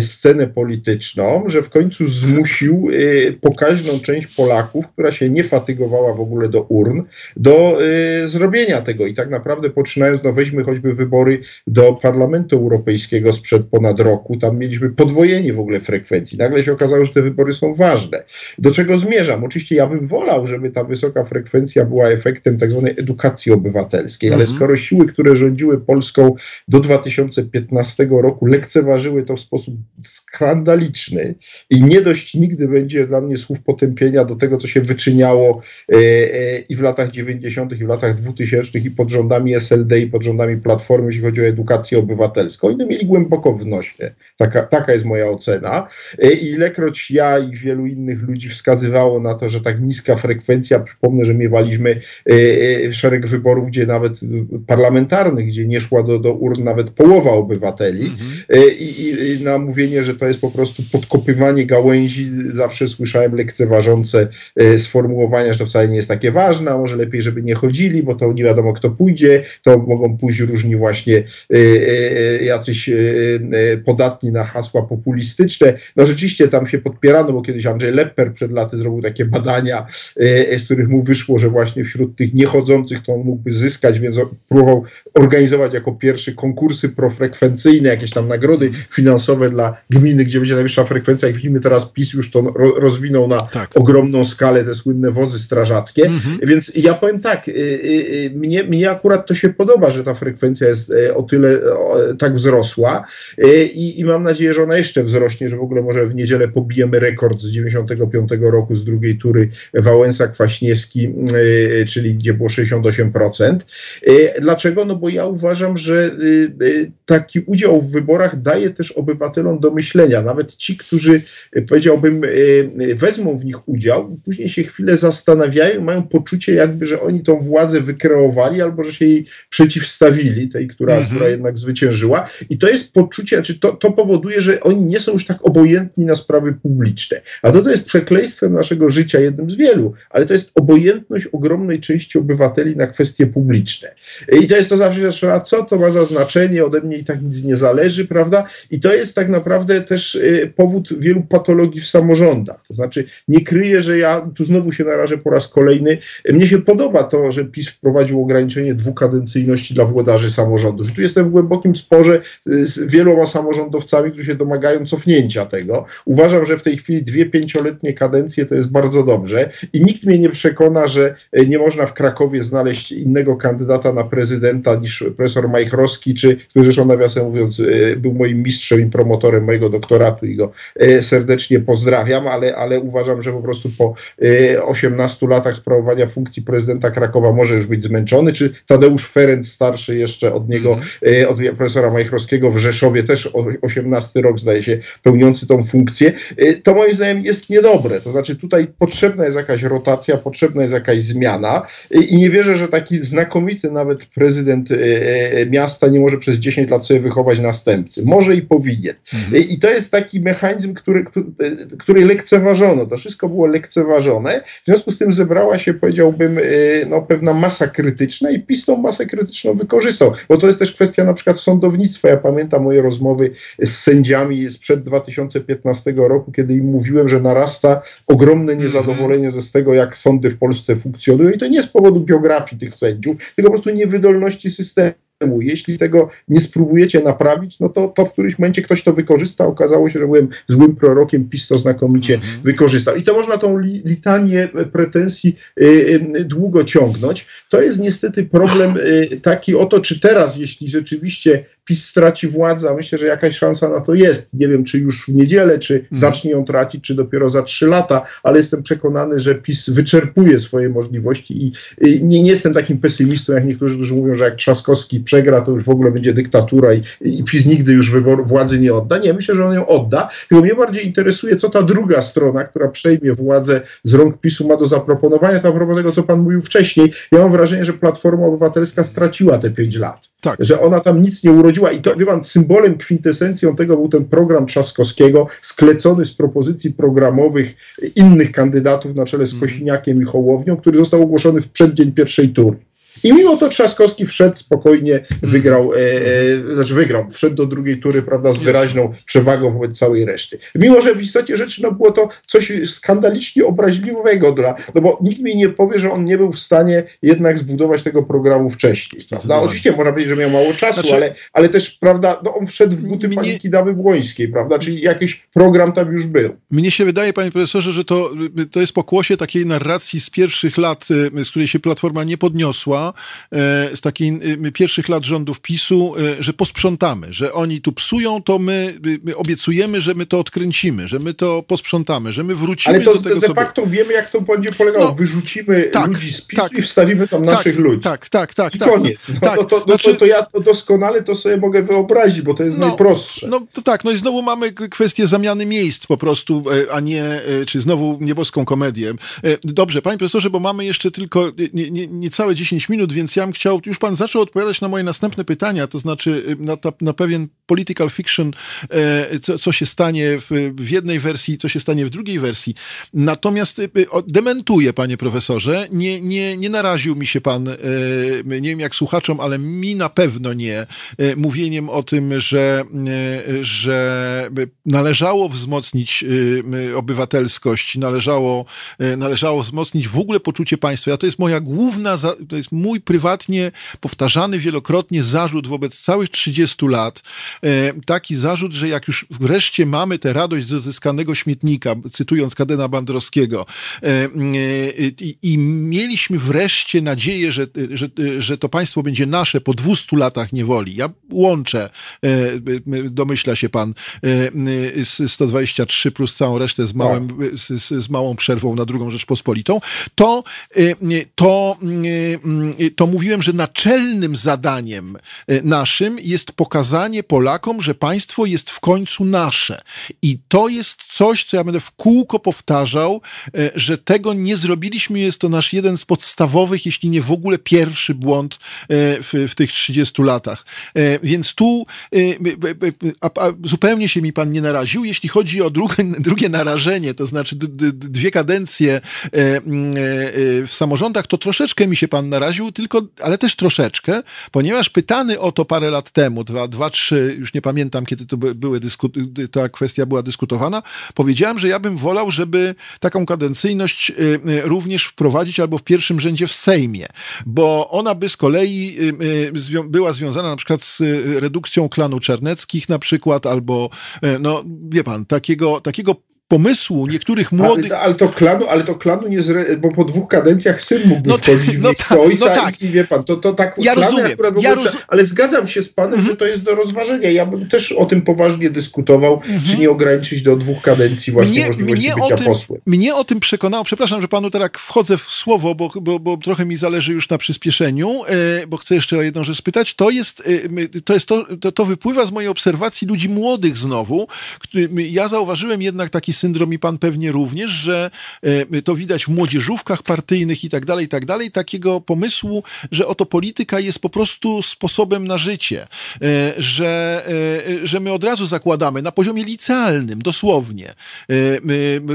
scenę polityczną, że w końcu zmusił e, pokaźną część Polaków, która się nie fatygowała w ogóle do urn, do e, zrobienia tego. I tak naprawdę poczynając, no weźmy choćby wybory do Parlamentu Europejskiego sprzed ponad roku, tam mieliśmy podwojenie w ogóle frekwencji. Nagle się okazało, że te wybory są ważne. Do czego zmierzam? Oczywiście ja bym wolał, żeby ta wysoka frekwencja była efektem tak zwanej edukacji obywatelskiej, ale mhm. skoro siły, które rządziły Polską do 2015 roku lekceważyły to w sposób skandaliczny i nie dość nigdy będzie dla mnie słów potępienia do tego, co się wyczyniało e, e, i w latach 90., i w latach 2000 i pod rządami SLD, i pod rządami Platformy, jeśli chodzi o edukację obywatelską. Oni mieli głęboko w nosie. Taka, taka jest moja ocena. E, I ilekroć ja i wielu innych ludzi wskazywało na to, że tak niska frekwencja, przypomnę, że miewaliśmy szereg wyborów, gdzie nawet parlamentarnych, gdzie nie szła do, do urn nawet połowa obywateli mhm. I, i na mówienie, że to jest po prostu podkopywanie gałęzi, zawsze słyszałem lekceważące sformułowania, że to wcale nie jest takie ważne, a może lepiej, żeby nie chodzili, bo to nie wiadomo kto pójdzie, to mogą pójść różni właśnie y, y, jacyś podatni na hasła populistyczne. No rzeczywiście tam się podpierano, bo kiedyś Andrzej Lepper przed laty zrobił takie badania, z których mu wyszło, że właśnie wśród tych niechodzących to on mógłby zyskać, więc próbował organizować jako pierwszy konkursy profrekwencyjne, jakieś tam nagrody finansowe dla gminy, gdzie będzie najwyższa frekwencja. Jak widzimy teraz PiS już to rozwinął na tak. ogromną skalę te słynne wozy strażackie. Mhm. Więc ja powiem tak, y, y, y, mnie, mnie akurat to się podoba, że ta frekwencja jest o tyle tak wzrosła i, i mam nadzieję, że ona jeszcze wzrośnie, że w ogóle może w niedzielę pobijemy rekord z 95 roku z drugiej tury Wałęsa-Kwaśniewski, czyli gdzie było 68%. Dlaczego? No bo ja uważam, że taki udział w wyborach daje też obywatelom do myślenia. Nawet ci, którzy powiedziałbym wezmą w nich udział, później się chwilę zastanawiają, mają poczucie jakby, że oni tą władzę wykreowali albo że się jej przeciwstawili, tej, która, mhm. która jednak zwyciężyła. I to jest poczucie, znaczy to, to powoduje, że oni nie są już tak obojętni na sprawy publiczne. A to, co jest przekleństwem naszego życia, jednym z wielu, ale to jest obojętność ogromnej części obywateli na kwestie publiczne. I to jest to zawsze, że a co to ma za znaczenie, ode mnie i tak nic nie zależy, prawda? I to jest tak naprawdę też y, powód wielu patologii w samorządach. To znaczy, nie kryję, że ja tu znowu się narażę po raz kolejny. Mnie się podoba to, że PiS wprowadził ograniczenie dwukadencyjności dla włodarzy samorządów. Tu jestem w głębokim sporze y, z wieloma samorządowcami, którzy się domagają cofnięcia tego. Uważam, że w tej chwili dwie pięcioletnie kadencje to jest bardzo dobrze i nikt mnie nie przekona, że y, nie można w Krakowie znaleźć innego kandydata na prezydenta niż profesor Majchrowski, czy który zresztą nawiasem mówiąc był moim mistrzem i promotorem mojego doktoratu i go serdecznie pozdrawiam, ale, ale uważam, że po prostu po 18 latach sprawowania funkcji prezydenta Krakowa może już być zmęczony, czy Tadeusz Ferenc starszy jeszcze od niego, mm. od profesora Majchrowskiego w Rzeszowie, też 18 rok zdaje się, pełniący tą funkcję, e, to moim zdaniem jest niedobre. To znaczy tutaj potrzebna jest jakaś rotacja, potrzebna jest jakaś zmiana e, i nie wierzę, że taki znakomity nawet prezydent miasta nie może przez 10 lat sobie wychować następcy. Może i powinien. Mm. I to jest taki mechanizm, który, który, lekceważono. To wszystko było lekceważone. W związku z tym zebrała się, powiedziałbym, y, no, pewna masa krytyczna i PiS tą masę krytyczną wykorzystał, bo to jest też kwestia na przykład sądownictwa. Ja pamiętam moje rozmowy z sędziami sprzed 2015 roku, kiedy im mówiłem, że narasta ogromne mhm. niezadowolenie ze z tego, jak sądy w Polsce funkcjonują i to nie z powodu biografii tych sędziów, tylko po prostu niewydolności systemu. Jeśli tego nie spróbujecie naprawić, no to, to w którymś momencie ktoś to wykorzysta. Okazało się, że byłem złym prorokiem, PiS to znakomicie mm -hmm. wykorzystał. I to można tą li, litanię pretensji y, y, długo ciągnąć. To jest niestety problem y, taki oto, czy teraz, jeśli rzeczywiście PiS straci władzę, a myślę, że jakaś szansa na to jest. Nie wiem, czy już w niedzielę, czy mm. zacznie ją tracić, czy dopiero za trzy lata, ale jestem przekonany, że PiS wyczerpuje swoje możliwości i, i nie, nie, jestem takim pesymistą, jak niektórzy, którzy mówią, że jak Trzaskowski przegra, to już w ogóle będzie dyktatura i, i PiS nigdy już wyboru władzy nie odda. Nie, myślę, że on ją odda. Tylko mnie bardziej interesuje, co ta druga strona, która przejmie władzę z rąk PiSu ma do zaproponowania. To a propos tego, co pan mówił wcześniej, ja mam wrażenie, że Platforma Obywatelska straciła te pięć lat. Tak. Że ona tam nic nie urodziła i to, wie pan, symbolem, kwintesencją tego był ten program Trzaskowskiego, sklecony z propozycji programowych innych kandydatów na czele z mhm. Kosiniakiem i Hołownią, który został ogłoszony w przeddzień pierwszej tury. I mimo to Trzaskowski wszedł spokojnie, wygrał, e, e, znaczy wygrał, wszedł do drugiej tury, prawda, z wyraźną przewagą wobec całej reszty. Mimo, że w istocie rzeczy no, było to coś skandalicznie obraźliwego dla, no bo nikt mi nie powie, że on nie był w stanie jednak zbudować tego programu wcześniej, prawda. Oczywiście można powiedzieć, że miał mało czasu, znaczy, ale, ale też, prawda, no, on wszedł w buty paniki Dawy Błońskiej, prawda, czyli jakiś program tam już był. Mnie się wydaje, panie profesorze, że to, to jest pokłosie takiej narracji z pierwszych lat, y, z której się Platforma nie podniosła, wynika z takiej pierwszych lat rządów PiSu, że posprzątamy, że oni tu psują, to my, my obiecujemy, że my to odkręcimy, że my to posprzątamy, że my wrócimy Ale to do tego de facto sobie. wiemy, jak to będzie polegało. No, Wyrzucimy tak, ludzi z PiSu tak, i wstawimy tam tak, naszych ludzi. Tak, tak, tak. I tak, koniec. No, tak, to, to, znaczy, to, to, ja doskonale to sobie mogę wyobrazić, bo to jest no, najprostsze. No to tak, no i znowu mamy kwestię zamiany miejsc po prostu, e, a nie, e, czy znowu nieboską komedię. E, dobrze, panie profesorze, bo mamy jeszcze tylko niecałe nie, nie 10 minut, więc ja bym chciał, już pan zaczął odpowiadać na moje następne pytania, to znaczy na, na pewien political fiction, co, co się stanie w, w jednej wersji, co się stanie w drugiej wersji. Natomiast dementuję, panie profesorze, nie, nie, nie naraził mi się pan, nie wiem jak słuchaczom, ale mi na pewno nie, mówieniem o tym, że, że należało wzmocnić obywatelskość, należało, należało wzmocnić w ogóle poczucie państwa. Ja to jest moja główna, to jest mój prywatnie powtarzany wielokrotnie zarzut wobec całych 30 lat. Taki zarzut, że jak już wreszcie mamy tę radość ze zyskanego śmietnika, cytując Kadena Bandrowskiego, i mieliśmy wreszcie nadzieję, że, że, że to państwo będzie nasze po 200 latach niewoli. Ja łączę, domyśla się pan, 123 plus całą resztę z, małym, tak. z, z małą przerwą na drugą Rzeczpospolitą, to, to, to mówiłem, że naczelnym zadaniem naszym jest pokazanie Polakom, że państwo jest w końcu nasze. I to jest coś, co ja będę w kółko powtarzał, że tego nie zrobiliśmy. Jest to nasz jeden z podstawowych, jeśli nie w ogóle pierwszy błąd w, w tych 30 latach. Więc tu a, a zupełnie się mi pan nie naraził. Jeśli chodzi o drugie, *laughs* drugie narażenie, to znaczy dwie kadencje e, e, w samorządach, to troszeczkę mi się pan naraził, tylko, ale też troszeczkę, ponieważ pytany o to parę lat temu, dwa, dwa trzy, już nie pamiętam, kiedy to były ta kwestia była dyskutowana, powiedziałem, że ja bym wolał, żeby taką kadencyjność e, również wprowadzić albo w pierwszym rzędzie w Sejmie, bo ona by z kolei była związana na przykład z redukcją klanu Czarneckich na przykład, albo, no wie pan, takiego, takiego pomysłu niektórych młodych... Ale, ale, to klanu, ale to klanu nie zre... bo po dwóch kadencjach syn mógłby no, wchodzić w no, ta, ojca no tak. i, i wie pan, to, to tak... Ja rozumiem. Ja roz... Ale zgadzam się z panem, mhm. że to jest do rozważenia. Ja bym też o tym poważnie dyskutował, mhm. czy nie ograniczyć do dwóch kadencji właśnie mnie, możliwości mnie bycia tym, posłem. Mnie o tym przekonało, przepraszam, że panu teraz wchodzę w słowo, bo, bo, bo trochę mi zależy już na przyspieszeniu, e, bo chcę jeszcze o jedną rzecz spytać. To jest, e, to, jest to, to, to wypływa z mojej obserwacji ludzi młodych znowu. Ja zauważyłem jednak taki syndrom i pan pewnie również, że e, to widać w młodzieżówkach partyjnych i tak dalej, i tak dalej, takiego pomysłu, że oto polityka jest po prostu sposobem na życie, e, że, e, że my od razu zakładamy na poziomie licealnym, dosłownie.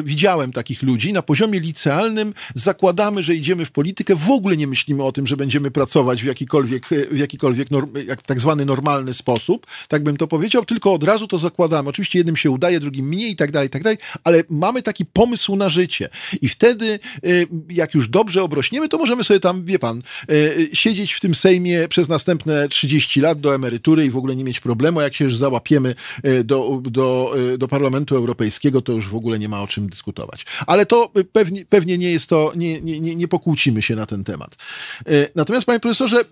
Widziałem takich ludzi, na poziomie licealnym zakładamy, że idziemy w politykę, w ogóle nie myślimy o tym, że będziemy pracować w jakikolwiek, w jakikolwiek jak tak zwany normalny sposób, tak bym to powiedział, tylko od razu to zakładamy. Oczywiście jednym się udaje, drugim mniej i tak dalej, i tak dalej, ale mamy taki pomysł na życie. I wtedy, y, jak już dobrze obrośniemy, to możemy sobie tam, wie pan, y, siedzieć w tym Sejmie przez następne 30 lat do emerytury i w ogóle nie mieć problemu. Jak się już załapiemy y, do, do, do Parlamentu Europejskiego, to już w ogóle nie ma o czym dyskutować. Ale to pewnie, pewnie nie jest to, nie, nie, nie, nie pokłócimy się na ten temat. Natomiast, panie profesorze,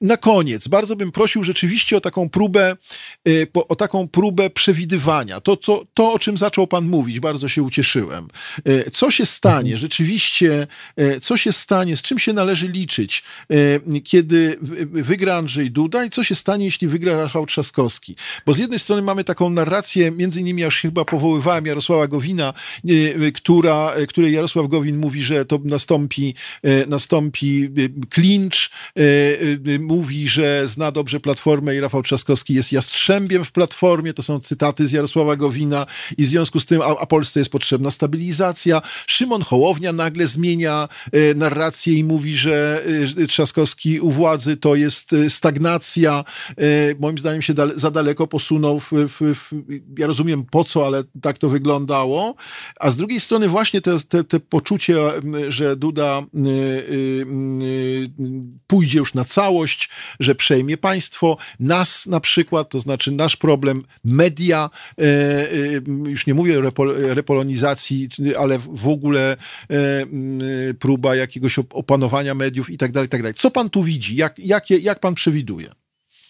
na koniec bardzo bym prosił rzeczywiście o taką próbę, o taką próbę przewidywania. To, co, to o czym zaczął pan mówić, bardzo się ucieszyłem. E, co się stanie mhm. rzeczywiście, e, co się stanie, z czym się należy liczyć, e, kiedy wygra Andrzej Duda i co się stanie, jeśli wygra Rafał Trzaskowski? Bo z jednej strony mamy taką narrację, między innymi ja już chyba powoływałem Jarosława Gowina, która, której Jarosław Gowin mówi, że to nastąpi, nastąpi klincz, mówi, że zna dobrze Platformę i Rafał Trzaskowski jest jastrzębiem w Platformie, to są cytaty z Jarosława Gowina i w związku z tym, a, a Polsce jest potrzebna stabilizacja. Szymon Hołownia nagle zmienia e, narrację i mówi, że e, Trzaskowski u władzy to jest e, stagnacja. Moim zdaniem się za daleko posunął. W, w, w, ja rozumiem po co, ale tak to wyglądało. A z drugiej strony właśnie te, te, te poczucie, że Duda pójdzie już na całość, że przejmie państwo, nas na przykład, to znaczy nasz problem, media, już nie mówię o repolonizacji, ale w ogóle próba jakiegoś opanowania mediów i tak dalej, tak dalej. Co pan tu widzi? Jak, jak, jak pan przewiduje?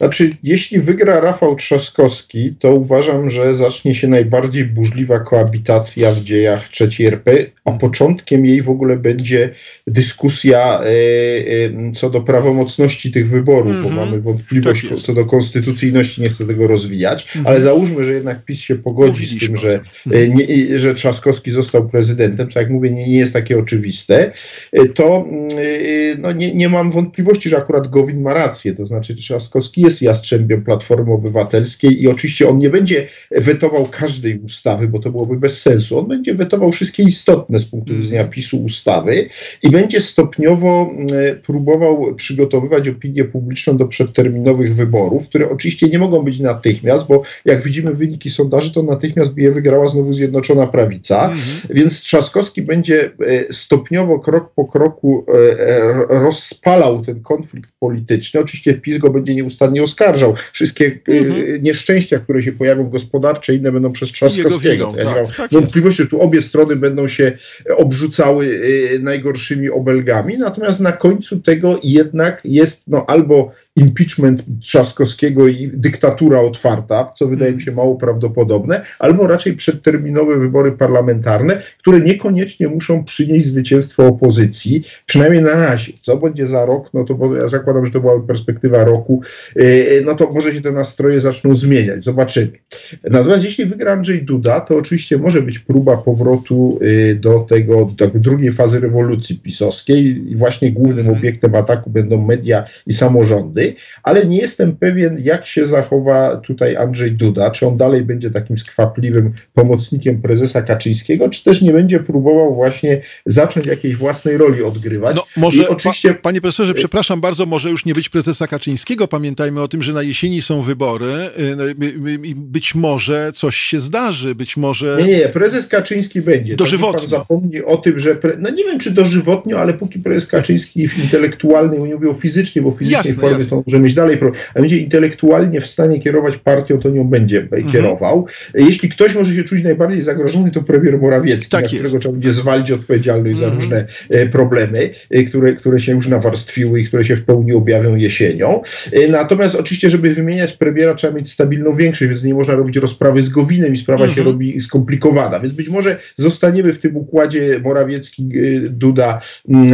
Znaczy, jeśli wygra Rafał Trzaskowski, to uważam, że zacznie się najbardziej burzliwa koabitacja w dziejach III RP, a początkiem jej w ogóle będzie dyskusja e, e, co do prawomocności tych wyborów, mm -hmm. bo mhm. mamy wątpliwość tak co do konstytucyjności, nie chcę tego rozwijać, mm -hmm. ale załóżmy, że jednak PiS się pogodzi Mówiliśmy z tym, że, e, nie, że Trzaskowski został prezydentem, co jak mówię, nie, nie jest takie oczywiste, e, to e, no, nie, nie mam wątpliwości, że akurat Gowin ma rację, to znaczy Trzaskowski jest jest jastrzębiem Platformy Obywatelskiej i oczywiście on nie będzie wetował każdej ustawy, bo to byłoby bez sensu. On będzie wetował wszystkie istotne z punktu widzenia mhm. PiSu ustawy i będzie stopniowo e, próbował przygotowywać opinię publiczną do przedterminowych wyborów, które oczywiście nie mogą być natychmiast, bo jak widzimy wyniki sondaży, to natychmiast by je wygrała znowu Zjednoczona Prawica, mhm. więc Trzaskowski będzie e, stopniowo, krok po kroku e, rozpalał ten konflikt polityczny. Oczywiście PiS go będzie nieustannie oskarżał. Wszystkie y, mhm. nieszczęścia, które się pojawią gospodarcze, inne będą przez Trzaskowskiego. Ja tak, nie mam tak wątpliwości, że tu obie strony będą się obrzucały y, najgorszymi obelgami, natomiast na końcu tego jednak jest no, albo impeachment Trzaskowskiego i dyktatura otwarta, co wydaje mi się mało prawdopodobne, albo raczej przedterminowe wybory parlamentarne, które niekoniecznie muszą przynieść zwycięstwo opozycji, przynajmniej na razie. Co będzie za rok, no to bo ja zakładam, że to była perspektywa roku, yy, no to może się te nastroje zaczną zmieniać. Zobaczymy. Natomiast jeśli wygra Andrzej Duda, to oczywiście może być próba powrotu yy, do tego, do drugiej fazy rewolucji pisowskiej i właśnie głównym obiektem ataku będą media i samorządy ale nie jestem pewien, jak się zachowa tutaj Andrzej Duda, czy on dalej będzie takim skwapliwym pomocnikiem prezesa Kaczyńskiego, czy też nie będzie próbował właśnie zacząć jakiejś własnej roli odgrywać. No może, oczywiście... Pa, panie profesorze, przepraszam bardzo, może już nie być prezesa Kaczyńskiego, pamiętajmy o tym, że na jesieni są wybory y, i być może coś się zdarzy, być może... Nie, nie, prezes Kaczyński będzie. Dożywotnio. Pan zapomni o tym, że, pre... no nie wiem, czy dożywotnio, ale póki prezes Kaczyński w intelektualnej, nie mówię o fizycznie, bo fizycznej jasne, jasne to może mieć dalej problem, a będzie intelektualnie w stanie kierować partią, to nią będzie mhm. kierował. Jeśli ktoś może się czuć najbardziej zagrożony, to premier Morawiecki, tak na jest. którego trzeba będzie zwalić odpowiedzialność mhm. za różne e, problemy, e, które, które się już nawarstwiły i które się w pełni objawią jesienią. E, natomiast oczywiście, żeby wymieniać premiera, trzeba mieć stabilną większość, więc nie można robić rozprawy z Gowinem i sprawa mhm. się robi skomplikowana. Więc być może zostaniemy w tym układzie Morawiecki, Duda, mm,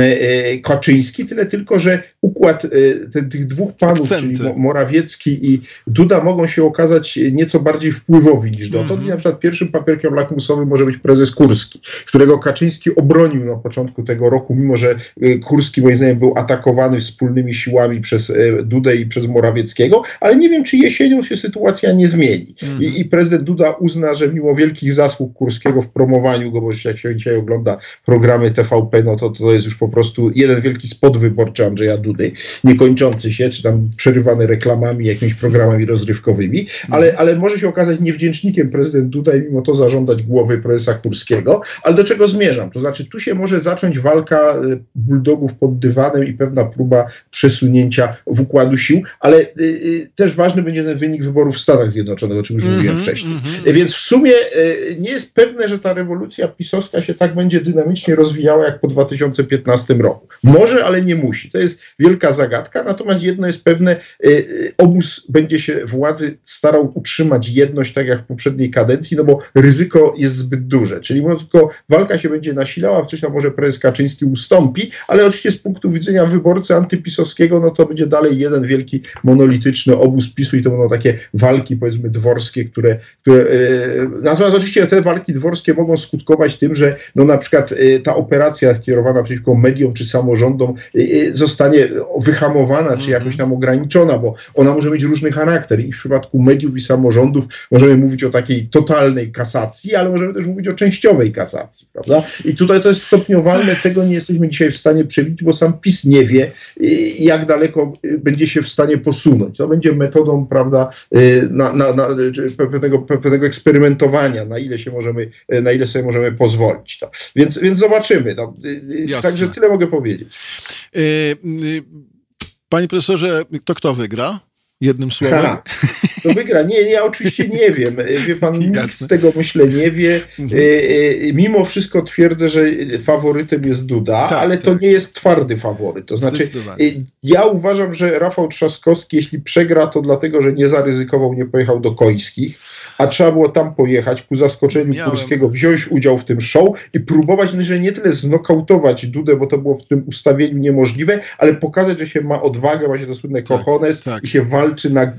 Kaczyński, tyle tylko, że układ ten, tych dwóch panów, Akcenty. czyli Morawiecki i Duda, mogą się okazać nieco bardziej wpływowi niż dotąd. Mm -hmm. I na przykład pierwszym papierkiem lakmusowym może być prezes Kurski, którego Kaczyński obronił na początku tego roku, mimo że y, Kurski moim zdaniem był atakowany wspólnymi siłami przez Dudę i przez Morawieckiego, ale nie wiem, czy jesienią się sytuacja nie zmieni. Mm -hmm. I, I, prezydent Duda uzna, że mimo wielkich zasług Kurskiego w promowaniu go, bo jak się dzisiaj ogląda programy TVP, no to to jest już po prostu jeden wielki spot wyborczy Andrzeja Dudy, niekończący się, czy tam przerywany reklamami, jakimiś programami rozrywkowymi, ale, ale może się okazać niewdzięcznikiem prezydent Duda i mimo to zażądać głowy prezesa Kurskiego. Ale do czego zmierzam? To znaczy, tu się może zacząć walka y, bulldogów pod dywanem i pewna próba przesunięcia w układu sił, ale y, y, też ważny będzie ten wynik wyborów w Stanach Zjednoczonych, o czym już mm -hmm, mówiłem wcześniej. Mm -hmm. Więc w sumie y, nie jest pewne, że ta rewolucja pisowska się tak będzie dynamicznie rozwijała jak po 2015 roku. Może, ale nie musi. To jest wielka zagadka, natomiast jedno jest pewne, y, y, obóz będzie się władzy starał utrzymać jedność, tak jak w poprzedniej kadencji, no bo ryzyko jest zbyt duże. Czyli mówiąc tylko, walka się będzie nasilała, coś tam może prezes Kaczyński ustąpi, ale oczywiście z punktu widzenia wyborcy antypisowskiego, no to będzie dalej jeden wielki monolityczny obóz PiSu i to będą takie walki, powiedzmy, dworskie, które, które yy, natomiast oczywiście te walki dworskie mogą skutkować tym, że no na przykład yy, ta operacja kierowana przeciwko mediom czy samorządom yy, zostanie wyhamowana, czy jakoś tam ograniczona, bo ona może mieć różny charakter i w przypadku mediów i samorządów możemy mówić o takiej totalnej kasacji, ale możemy też mówić o częściowej kasacji, prawda? I tutaj to jest stopniowalne, tego nie jesteśmy dzisiaj w stanie przewidzieć, bo sam PiS nie wie, jak daleko będzie się w stanie posunąć. To będzie metodą, prawda, na, na, na pewnego, pewnego eksperymentowania, na ile się możemy, na ile sobie możemy pozwolić. To. Więc, więc zobaczymy. No. Także tyle mogę powiedzieć. Yy, yy Panie profesorze, to kto wygra? Jednym słowem. Ha, to wygra. Nie, ja oczywiście nie wiem. Wie pan, *laughs* nikt z tego myślę nie wie. Mhm. E, mimo wszystko twierdzę, że faworytem jest Duda, tak, ale tak. to nie jest twardy faworyt. To znaczy, ja uważam, że Rafał Trzaskowski, jeśli przegra, to dlatego, że nie zaryzykował, nie pojechał do Końskich a trzeba było tam pojechać ku zaskoczeniu Miałem. Kurskiego, wziąć udział w tym show i próbować, no, że nie tyle znokautować Dudę, bo to było w tym ustawieniu niemożliwe, ale pokazać, że się ma odwagę, ma się to słynne tak, kochones tak. i się walczy na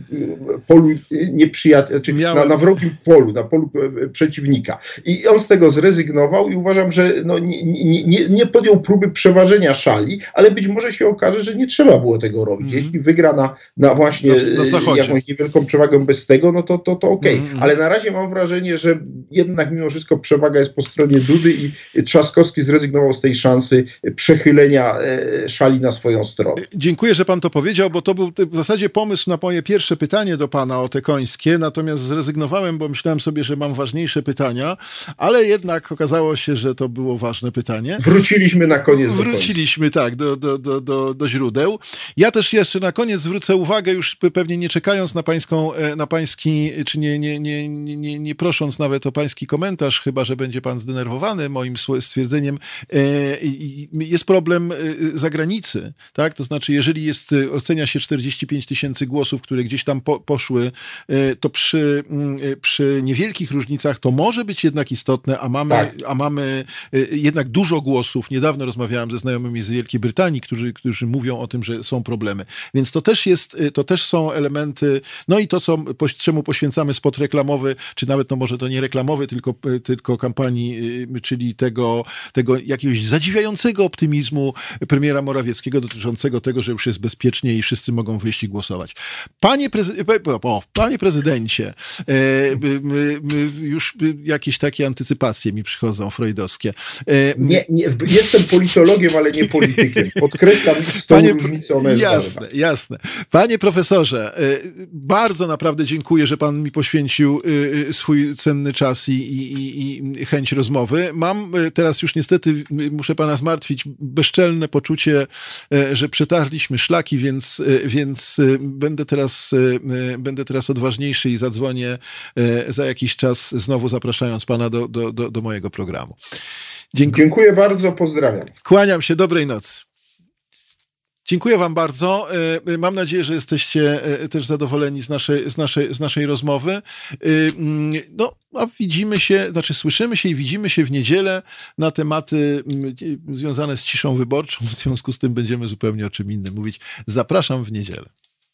polu nieprzyjaciela, czy na, na wrogim polu, na polu e, przeciwnika. I on z tego zrezygnował i uważam, że no, nie, nie, nie, nie podjął próby przeważenia szali, ale być może się okaże, że nie trzeba było tego robić. Mm -hmm. Jeśli wygra na, na właśnie na, na jakąś niewielką przewagę bez tego, no to, to, to okej. Okay. Mm -hmm ale na razie mam wrażenie, że jednak mimo wszystko przewaga jest po stronie Dudy i Trzaskowski zrezygnował z tej szansy przechylenia e, szali na swoją stronę. Dziękuję, że pan to powiedział, bo to był w zasadzie pomysł na moje pierwsze pytanie do pana o te końskie, natomiast zrezygnowałem, bo myślałem sobie, że mam ważniejsze pytania, ale jednak okazało się, że to było ważne pytanie. Wróciliśmy na koniec Wróciliśmy, tak, do, do, do, do, do źródeł. Ja też jeszcze na koniec zwrócę uwagę, już pewnie nie czekając na pańską, e, na pański, czy nie, nie, nie, nie, nie, nie prosząc nawet o pański komentarz, chyba że będzie pan zdenerwowany moim stwierdzeniem, e, jest problem e, zagranicy. Tak? To znaczy, jeżeli jest, ocenia się 45 tysięcy głosów, które gdzieś tam po, poszły, to przy, mm, przy niewielkich różnicach to może być jednak istotne, a mamy, tak. a mamy jednak dużo głosów. Niedawno rozmawiałem ze znajomymi z Wielkiej Brytanii, którzy, którzy mówią o tym, że są problemy. Więc to też jest, to też są elementy, no i to, co, czemu poświęcamy spot reklamowy, czy nawet no może to nie reklamowy, tylko, tylko kampanii, y, czyli tego, tego jakiegoś zadziwiającego optymizmu premiera Morawieckiego dotyczącego tego, że już jest bezpiecznie i wszyscy mogą wyjść i głosować. Panie, prezy o, panie prezydencie, e, już jakieś takie antycypacje mi przychodzą freudowskie. E, nie, nie, jestem politologiem, ale nie politykiem. *laughs* Podkreślam tą Panie, różnicą. Jasne, jasne. Panie profesorze, e, bardzo naprawdę dziękuję, że pan mi poświęcił Y, y, swój cenny czas i, i, i, chęć rozmowy. Mam y, teraz już niestety, muszę pana zmartwić, bezczelne poczucie, że przetarliśmy szlaki, więc, więc będę, teraz, będę teraz odważniejszy i zadzwonię za jakiś czas, znowu zapraszając pana do, do, do, do mojego programu. Dziękuję. Dziękuję bardzo, pozdrawiam. Kłaniam się, dobrej nocy. Dziękuję Wam bardzo. E, e, mam nadzieję, że jesteście e, też zadowoleni z naszej, z naszej, z naszej rozmowy. Mm, no, a widzimy się, znaczy słyszymy się i widzimy się w niedzielę na tematy mm, związane z ciszą wyborczą. W związku z tym będziemy zupełnie o czym innym mówić. Zapraszam w niedzielę.